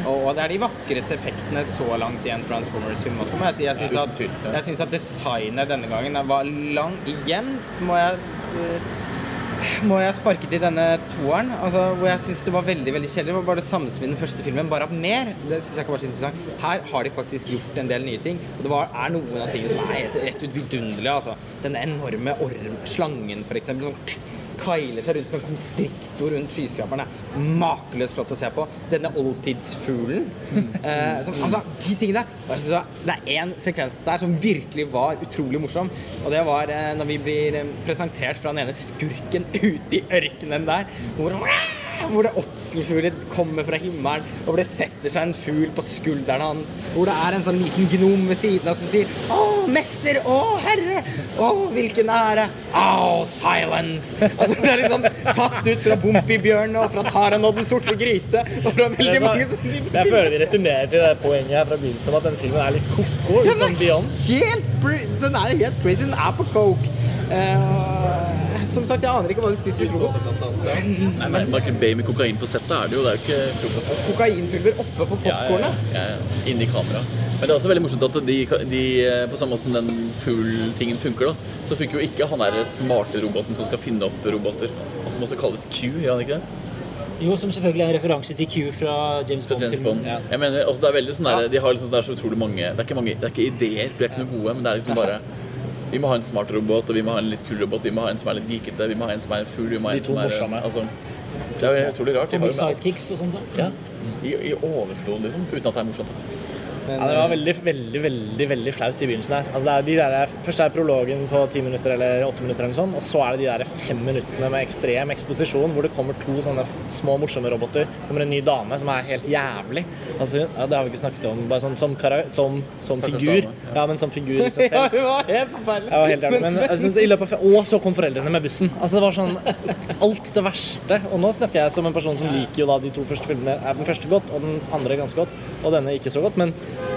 Og det er de vakreste effektene så langt i en Transformers-film også. må Jeg. Jeg syns at, jeg at designet denne gangen var lang. Igjen så må jeg eh, må jeg sparke til denne toeren, altså, hvor jeg syns det var veldig veldig kjedelig. Det var bare det samme som i den første filmen, bare at mer. Det synes jeg ikke var så interessant. Her har de faktisk gjort en del nye ting. Og det var, er noen av tingene som er helt, rett ut vidunderlige. Altså. Den enorme orm, slangen, for eksempel, kailer seg rundt som en konstriktor rundt skyskraperen. Er makeløst flott å se på. Denne oldtidsfuglen. Eh, som, altså, de tingene synes det er én sekvens der som virkelig var utrolig morsom. Og det var eh, når vi blir eh, presentert fra den ene skurken *laughs* ute i ørkenen der. Hvor, hvor det åtselsfugler kommer fra himmelen, og hvor det setter seg en fugl på skulderen hans. Hvor det er en sånn liten gnom ved siden av som sier Å, mester! Å, herre! Å, hvilken ære! Au, silence! Altså, det er liksom tatt ut fra Bompibjørn og fra Taran og den sorte gryte og fra veldig mange sånne Jeg føler vi returnerer til det poenget her fra begynnelsen at denne filmen er litt ko-ko. Ja, den, beyond. helt Den er helt crazy. Den er på coke. Eh, som sagt, jeg aner ikke hva de spiser til frokost. Nei, men Michael Bay med kokain på settet er det jo. Det er jo ikke frokost. Kokainpulver oppe på Ja, ja, popkornet. ja, ja, inni kamera. Men det er også veldig morsomt at de, de eh, på samme måte som den fugl-tingen funker, da, så funker jo ikke han der smarte roboten som skal finne opp roboter. Og som også kalles Q, gjør han ikke det? Jo, som selvfølgelig er en referanse til Q fra James Fra James Bond-filmen. Bond. Jeg mener, altså det er veldig sånn der, de har liksom, det er så utrolig mange Det er ikke mange, det er ikke ideer, for de er ikke noe gode, men det er liksom bare vi må ha en smart robot, og vi må ha en litt kul robot, vi må ha en som er litt geekete, vi må ha en som er en fugl, vi må ha en som er altså, Det er jo utrolig rart. alt. sidekicks og sånt. da. Ja, i, i overflod, liksom, uten at det er morsomt. da. Men, Ja, det var veldig, veldig veldig, veldig flaut i begynnelsen her. Altså, det er de der, først er prologen på ti minutter eller åtte minutter, eller sånn, og så er det de der fem minuttene med ekstrem eksposisjon hvor det kommer to sånne små, morsomme roboter. Det kommer en ny dame som er helt jævlig. Altså, ja, det har vi ikke snakket om. Bare sånn, som, kara- som, som figur. dame, Ja, men som figur i seg *laughs* ja, selv. det var helt forferdelig. Jeg var helt men i løpet av Og så kom foreldrene med bussen. Altså Det var sånn alt det verste. Og nå snakker jeg som en person som liker jo da de to første filmene. Den første godt, og den andre ganske godt, og denne ikke så godt. Men,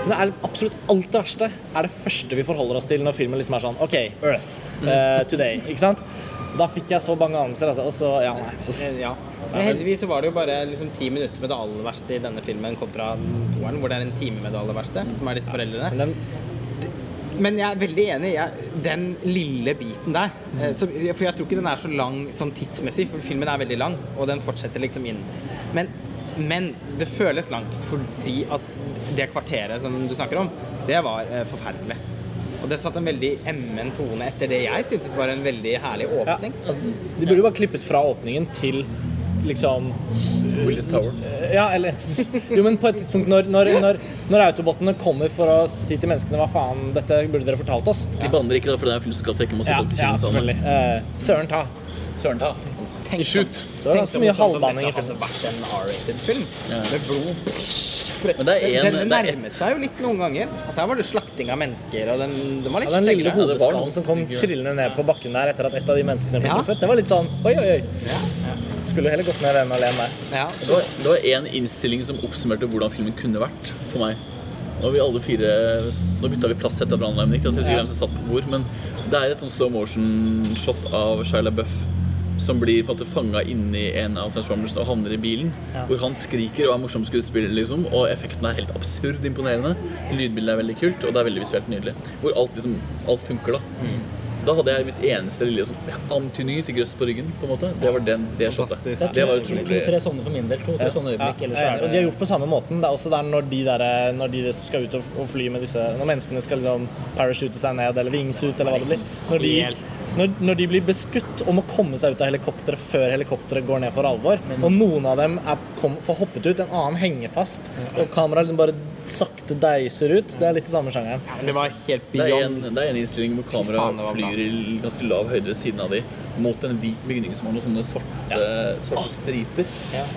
men det er absolutt alt det verste er det første vi forholder oss til når filmen liksom er sånn OK, Earth. uh, today. Ikke sant? Da fikk jeg så bange anelser, altså. Og så Ja, nei. Uff. Eh, Ja. Men heldigvis så var det jo bare liksom ti minutter med det aller verste i denne filmen kontra toeren, hvor det er en time med det aller verste, som er disse foreldrene. Men jeg er veldig enig. Jeg, den lille biten der eh, så, For jeg tror ikke den er så lang sånn tidsmessig, for filmen er veldig lang, og den fortsetter liksom inn. Men, men det føles langt fordi at det kvarteret som du snakker om, det var eh, forferdelig. Og det satt en veldig emmen tone etter det jeg syntes var en veldig herlig ja, åpning. altså, de burde jo bare klippet fra åpningen til liksom Willis Tower. Ja, eller *laughs* Jo, men på et tidspunkt når, når, når, når autobotene kommer for å si til menneskene hva faen, dette burde dere fortalt oss. De banner ikke, da, for det er masse Ja, folk til ja selvfølgelig. Eh, søren ta. Søren ta. Tenk Shoot! Det var Tenk ganske så mye halvbanning i filmen. vært en R-rated film Ja. med blod. Men det er en- den er nærmet seg jo litt noen ganger. Altså Her var det slakting av mennesker, og den, den var litt Ja, den lille hodeskallen som kom trillende ned på bakken der etter at et av de menneskene ble Ja. truffet, det var litt sånn oi, oi, oi. Ja, Skulle heller gått ned med alene der. ja. Det var, én en innstilling som oppsummerte hvordan filmen kunne vært for meg. Nå, vi alle fire, nå bytta vi plass etter brannalarmen. altså jeg husker ikke hvem som satt på hvor, men det er et sånn slow motion-shot av Shia LaBeouf som blir på en måte fanga inni en av Transformers og havner i bilen. Hvor han skriker og er morsom skuespiller, liksom, og effekten er helt absurd imponerende. Lydbildet er veldig kult, og det er veldig visuelt nydelig. Hvor alt liksom, alt funker, da. Da hadde jeg mitt eneste lille sånn, antydning til grøss på ryggen. på en måte. Det var den, det shotet. Det var To-tre sånne for min del. To-tre sånne Ja, øyeblikk. Ja, ja, og de har gjort på samme måten. Det er også der når de, der, når de skal ut og, fly med disse Når menneskene skal liksom parachute seg ned eller wingsuit eller hva det blir. Når de. Når, når de blir beskutt og må komme seg ut av helikopteret før helikopteret går ned for alvor, og noen av dem er, kom, får hoppet ut, en annen henger fast, og kameraet liksom bare sakte deiser ut, det er litt i samme sjangeren. Ja, det var helt Det er, en, det er en innstilling hvor kameraet det flyr i ganske lav høyde ved siden av de mot en hvit bygning som har noen sånne svarte, svarte striper.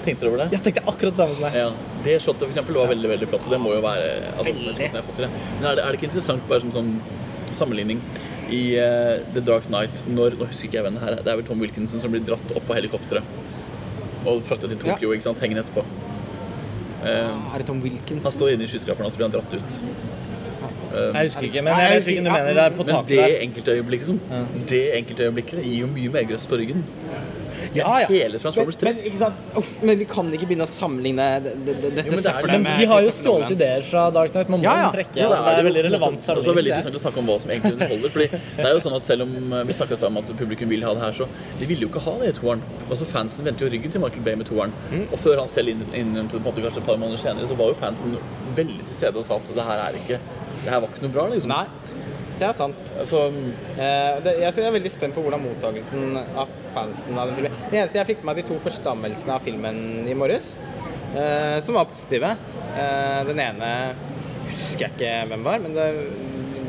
Tenkte du over det? Jeg tenkte akkurat det samme som deg. Ja, Det shotet for eksempel, var veldig veldig flott. og Det må jo være altså, jeg jeg har fått til det. Men er det, er det ikke interessant bare som sånn sammenligning i uh, The Dark Knight når Nå husker ikke jeg hvem det her er. Det er vel Tom Wilkinson som blir dratt opp på helikopteret og fraktet til Tokyo, ikke sant, hengende etterpå. Uh, Er det Tom Wilkinson? han står inne i skyskraperen og så blir han dratt ut. Eh, Jeg husker ikke, men jeg jeg vet om du mener. Det er på Men det enkeltøyeblikket, liksom, ja. Det enkeltøyeblikket gir jo mye mer grøss på ryggen. *laughs* Ja, ja. Hele Transformers 3. Men, men, ikke sant? Uff, men vi kan ikke begynne å sammenligne det- det- det- dette men det er- søppelet men med De har jo stjålet ideer fra Dark Knight. Man må Ja, ja. trekke. Ja, altså, det er veldig relevant også veldig interessant å snakke om hva som egentlig underholder. Fordi det er jo sånn at Selv om eh, vi snakka om at publikum vil ha det her, så de ville jo ikke ha det i toeren. Altså Fansen vendte jo ryggen til Michael Bay med toeren. Og før han selv innrømte det kanskje et par måneder senere, så var jo fansen veldig til stede og sa at det her er ikke Det her var ikke noe bra, liksom. Nei, det er sant. Altså, Eh, det, jeg, er veldig spent på hvordan mottakelsen av fansen av den filmen Det eneste jeg fikk med meg de to forstammelsene av filmen i morges, eh, som var positive. Eh, den ene husker jeg ikke hvem var, men det,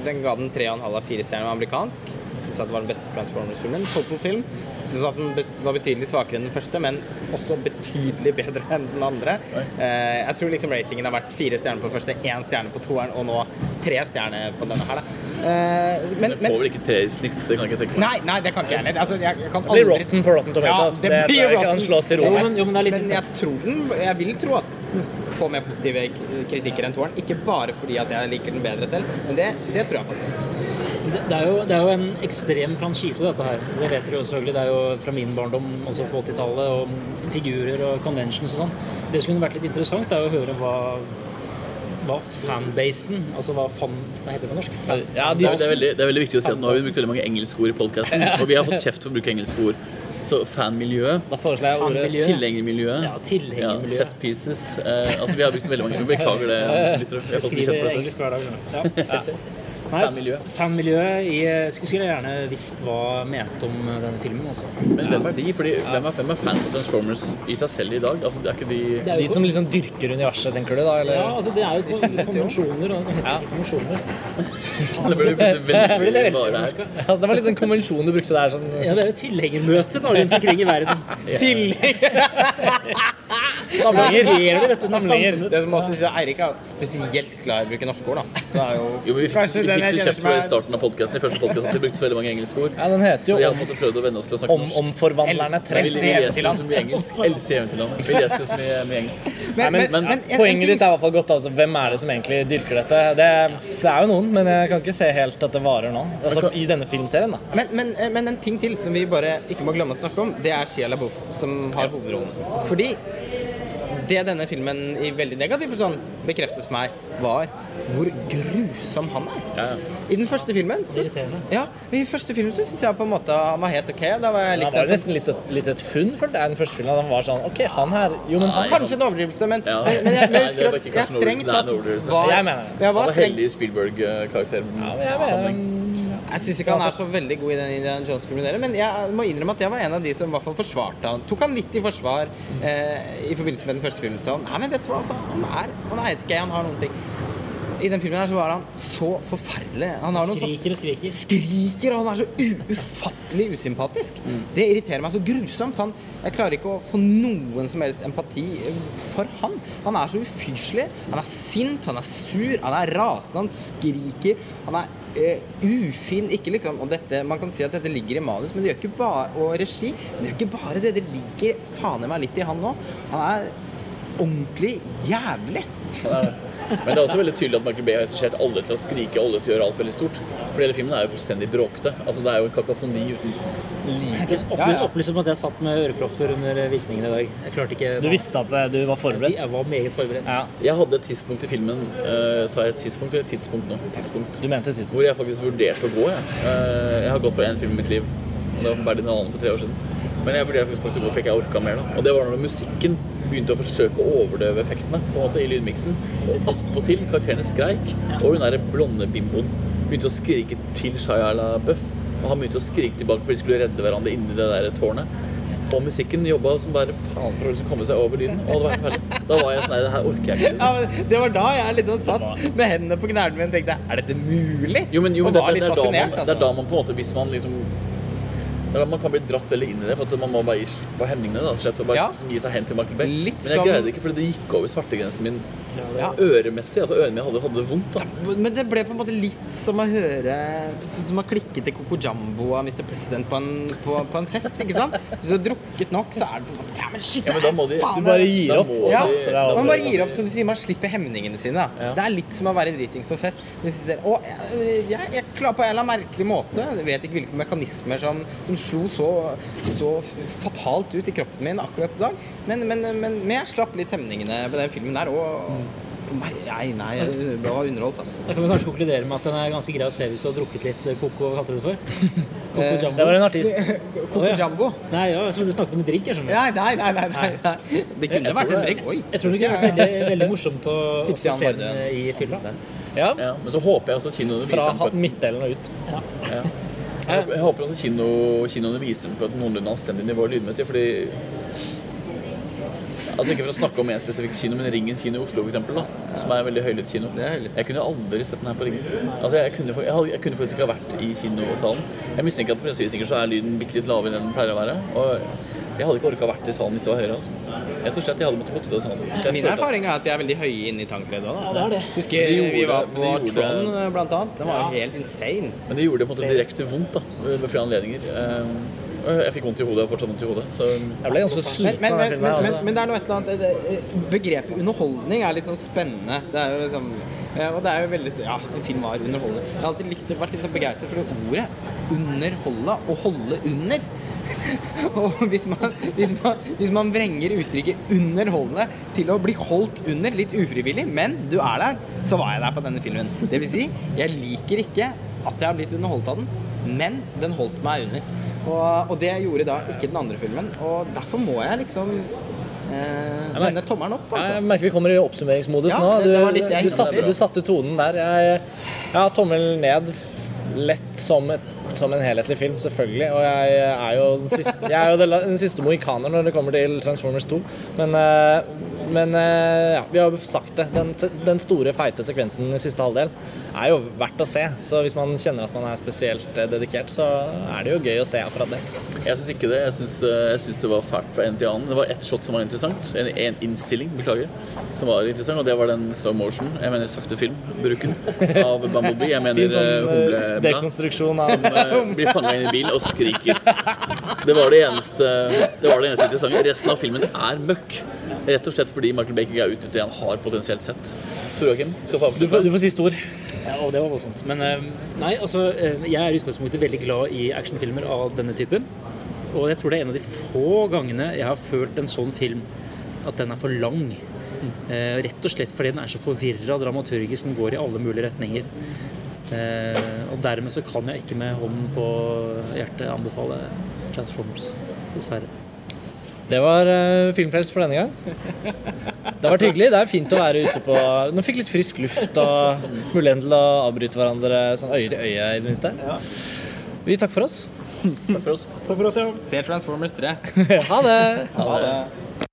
den ga den 3,5 av 4 stjerner amerikansk. Syns at det var den beste Transformers-filmen. Total Film syns at den var betydelig svakere enn den første, men også betydelig bedre enn den andre. Eh, jeg tror liksom ratingen har vært fire stjerner på den første, én stjerne på toeren, og nå tre stjerner på denne her. Da. Eh, men, men får vel ikke tre i snitt, det kan jeg ikke tenke meg. Nei, nei, det kan ikke jeg heller. Altså, kan Det blir rotten på Rotten Tomatoes. Ja, det, det jeg kan rotten. slås til ro Jo, med. men, jo, men det er litt Men jeg tror den Jeg vil tro at den får mer positive kritikker enn toeren. Ikke bare fordi at jeg liker den bedre selv, men det, det tror jeg faktisk. Det, det, er jo, det er jo en ekstrem franchise, dette her. Det vet dere jo selvfølgelig. Det er jo fra min barndom, også på 80-tallet, og figurer og conventions og sånn. Det som kunne vært litt interessant, er jo å høre hva, hva fanbasen Altså hva fan... Hva heter det på norsk? Fan, Ja, de, Det er, veldig, det er veldig viktig å si at nå har vi brukt veldig mange engelske ord i podkasten, og vi har fått kjeft for å bruke engelske ord. Så fanmiljøet, da foreslår jeg ordet Fanmiljø. tilhengermiljøet, Ja, set pieces eh, Altså, vi har brukt veldig mange. Vi beklager det, har Jeg fått kjeft skriver for dette. engelsk hver dag. skjønner. Ja. Nei, Fanmiljø. Fanmiljøet jeg Skulle jeg gjerne visst hva mente om denne filmen, altså. Men hvem er de? Fordi hvem er, hvem er fans av Transformers i seg selv i dag? Altså, det er ikke de Det er de som liksom dyrker universet, tenker du da? Eller? Ja, altså det er jo kon- *laughs* konvensjoner og konvensjoner. *laughs* Det ble jo plutselig veldig her. Ja, det var litt den konvensjonen du brukte der. Sånn, Ja, det er jo tilhengermøte da, rundt omkring i verden. *laughs* Samlinger. Det dette Samlinger. Det som også synes jeg Eirik er spesielt glad i å bruke norske ord, da. Det er jo, Jo, men vi fikk, vi fikk så kjeft for det i starten av podcasten, i første at de brukte så veldig mange engelske ord. Ja, den heter Så vi hadde måttet prøvd å vende oss til å snakke om, norsk. Omforvandlerne Men vi, trengs. vi leser jo så mye engelsk. Else Eventyrland. Vi leser jo så mye, mye engelsk. Nei, men, men- men en poenget ditt er i hvert fall godt. Altså, hvem er det som egentlig dyrker dette? Det, det er jo noen, men jeg kan ikke se helt at det varer nå. Altså, I denne filmserien, da. Men, men, men en ting til som vi bare ikke må glemme å snakke om, det er Shia LaBeouf som har hovedrollen. Fordi det denne filmen i veldig negativ forstand bekreftet for meg, var hvor grusom han er. Ja, ja. I den første filmen så, ja, i første filmen så syns jeg på en måte han var helt ok. Da var jeg litt han var jo nesten litt, et- litt et funn for det, den første filmen. Han var sånn OK, han her Jo, men han Kanskje en overdrivelse, men, Ja. men, men jeg, men jeg *laughs* husker at jeg strengt en tatt var Jeg mener det. jeg Han var var heldig Spielberg-karakter. Ja, men jeg mener, Jeg syns ikke han er så veldig god i den Indiana Jones-filmen heller, men jeg må innrømme at jeg var en av de som i hvert fall forsvarte han. Tok han litt i forsvar eh, i forbindelse med den første filmen. Sånn, nei, men vet du hva, altså, han er Han er ikke gay, han har noen ting. I den filmen her så var han så forferdelig. Han har sånn- Skriker og skriker. skriker, og han er så ufattelig usympatisk. Det irriterer meg så grusomt. Han, jeg klarer ikke å få noen som helst empati for han. Han er så ufyselig. Han er sint, han er sur, han er rasende, han skriker. Han er eh, ufin. Ikke liksom, og dette, Man kan si at dette ligger i manus, men det gjør ikke bare, og regi. Men det gjør ikke bare det. Det ligger faen meg litt i han nå. Han er ordentlig jævlig. Det. Men det er også veldig tydelig at Michael Bay har regissert alle til å skrike, alle til å gjøre alt veldig stort. For hele filmen er jo fullstendig bråkete. Altså, det er jo en kakafoni uten like. Opplyst, om at jeg satt med ørekropper under visningen i dag. Jeg klarte ikke Du visste at eh, du var forberedt? Jeg var meget forberedt. Ja. Jeg hadde et tidspunkt i filmen uh, Sa jeg tidspunkt eller tidspunkt nå? Tidspunkt. Du mente tidspunkt. Hvor jeg faktisk vurderte å gå. Jeg, Uh, jeg har gått for én film i mitt liv, og det var Berlin Allen for tre år siden. Men jeg vurderte faktisk å gå for ikke jeg orka mer. da Og det var når musikken begynte å forsøke å overdøve effektene på en måte i lydmiksen. Og attpåtil karakterene skreik, og hun derre blonde bimboen begynte å skrike til Shia LaBeouf. Og han begynte å skrike tilbake for de skulle redde hverandre inni det der tårnet. Og musikken jobba som bare faen for å liksom komme seg over lyden. Og det var forferdelig. Da var jeg sånn Nei, det her orker jeg ikke. Ja, men det var da jeg liksom satt med hendene på knærne mine og tenkte Er dette mulig? Jo, men, jo, men det, det, det, er man, det er altså. da man på en måte Hvis man liksom er Man kan bli dratt veldig inn i det, for at man må bare gi slipp på hemningene. da, og bare Ja. liksom, gi seg hen til Michael Bay. Litt Men jeg greide ikke, fordi det gikk over svartegrensen min Ja. øremessig. altså Ørene mine hadde, hadde vondt. da. Men det ble på en måte litt som å høre Som å klikke til Coco Jumbo av Mr. President på en, på, på en fest, ikke sant? Hvis du har drukket nok, så er det på Ja, men shit! Ja, men da må de- faen, Du bare gir opp. ja, de- da man bare gir opp, som du sier, man slipper hemningene sine. Ja. Det er litt som å være dritings på en fest. Hvis du jeg, jeg, jeg klarer på en eller annen merkelig måte Jeg vet ikke hvilke mekanismer som, som slo så, så fatalt ut i kroppen min akkurat i dag, men, men, men, men jeg slapp litt hemningene på den filmen der. Og nei, nei, jeg var underholdt, ass. Da kan vi kanskje konkludere med at den er ganske grei å se hvis du har drukket litt eh, Coco, hva kalte du det for? *laughs* Coco jambo Det var en artist. *laughs* Coco ja. Jumbo. Nei, ja, jeg trodde du snakket om en drink. Jeg skjønner. Nei, nei, nei. nei, nei. Det kunne Jeg vært en drink. Oi. Jeg tror det kunne vært veldig, veldig morsomt å *laughs* han se bare den eh, i fylla. Ja. Ja, men så håper jeg også kinoene viser Fra den på et midtdelen og ut. ja. håper, jeg håper også kino, kinoene viser den på et noenlunde anstendig nivå lydmessig, fordi Altså Ikke for å snakke om en spesifikk kino, men Ringen kino i Oslo, for eksempel, da, som er en veldig høylytt kino. Er. Jeg kunne aldri sett den her på Ringen. Altså Jeg kunne, jeg, hadde, jeg kunne faktisk ikke ha vært i kinosalen. Jeg mistenker at på pressevisninger så er lyden bitte litt lavere enn den pleier å være. Og jeg hadde ikke orka vært i salen hvis det var høyere. Altså. Rett og slett, jeg hadde måttet gått ut av salen. Jeg Min erfaring er at de er veldig høye inne i tannkledet òg. Ja, er. Husker gjorde vi var på gjorde Tron blant annet. Den var jo helt insane. Men det gjorde det på en måte direkte vondt da, ved flere anledninger. Og Jeg fikk vondt i hodet, jeg har fortsatt vondt i hodet. Så Jeg ble ganske sliten men, men, men, men, altså. men det er noe et eller annet det- Begrepet underholdning er litt sånn spennende. Det er jo liksom Og det er jo veldig Ja, en film var underholdende. Jeg har alltid likt, vært litt sånn begeistret for det ordet. Underholde. Å holde under. *laughs* Og hvis man, hvis, man, hvis man vrenger uttrykket 'underholdende' til å bli holdt under, litt ufrivillig, men du er der, så var jeg der på denne filmen. Det vil si, jeg liker ikke at jeg har blitt underholdt av den, men den holdt meg under. Og, og det gjorde da ikke den andre filmen, og derfor må jeg liksom eh, vende tommelen opp, Jeg altså. merker vi kommer i oppsummeringsmodus Ja, nå. Du, litt- du, satte, du satte tonen der. Jeg, ja, tommel ned. Lett som, et, som en helhetlig film, selvfølgelig. Og jeg er jo den siste, jeg er jo den siste mohikaner når det kommer til Transformers 2. Men eh, Men eh, ja, vi har sagt det. Den, den store, feite sekvensen i siste halvdel er jo verdt å se. Så hvis man kjenner at man er spesielt eh, dedikert, så er det jo gøy å se akkurat det. Jeg syns ikke det. Jeg syns, eh, det var fælt fra en til annen. Det var ett shot som var interessant. En, en innstilling, beklager, som var interessant. Og det var den slow motion, jeg mener sakte film-bruken av Bumblebee. Jeg mener sånn eh, dekonstruksjon av Som blir fanga inn i bilen og skriker. Det var det eneste Det var det eneste interessante. Resten av filmen er møkk. Rett og slett fordi Michael Bay ikke er ute det han har potensielt sett. Tor Joakim, skal få Du får, du får siste ord. Ja, og det var voldsomt. Men eh, nei, altså, eh, jeg er i utgangspunktet veldig glad i actionfilmer av denne typen. Og jeg tror det er en av de få gangene jeg har følt en sånn film at den er for lang. Mm. rett og slett fordi den er så forvirra dramaturgisk. Den går i alle mulige retninger. Eh, og dermed så kan jeg ikke med hånden på hjertet anbefale Transformers. Dessverre. Det var uh, Filmfrelst for denne gang. Det har vært hyggelig. Det er fint å være ute på Nå fikk litt frisk luft og muligheten til å avbryte hverandre sånn øye til øye, i det minste. Vi takker for oss. Takk for oss. Takk for oss, ja. Se Transformers 3. *laughs* Ha det! Ha det.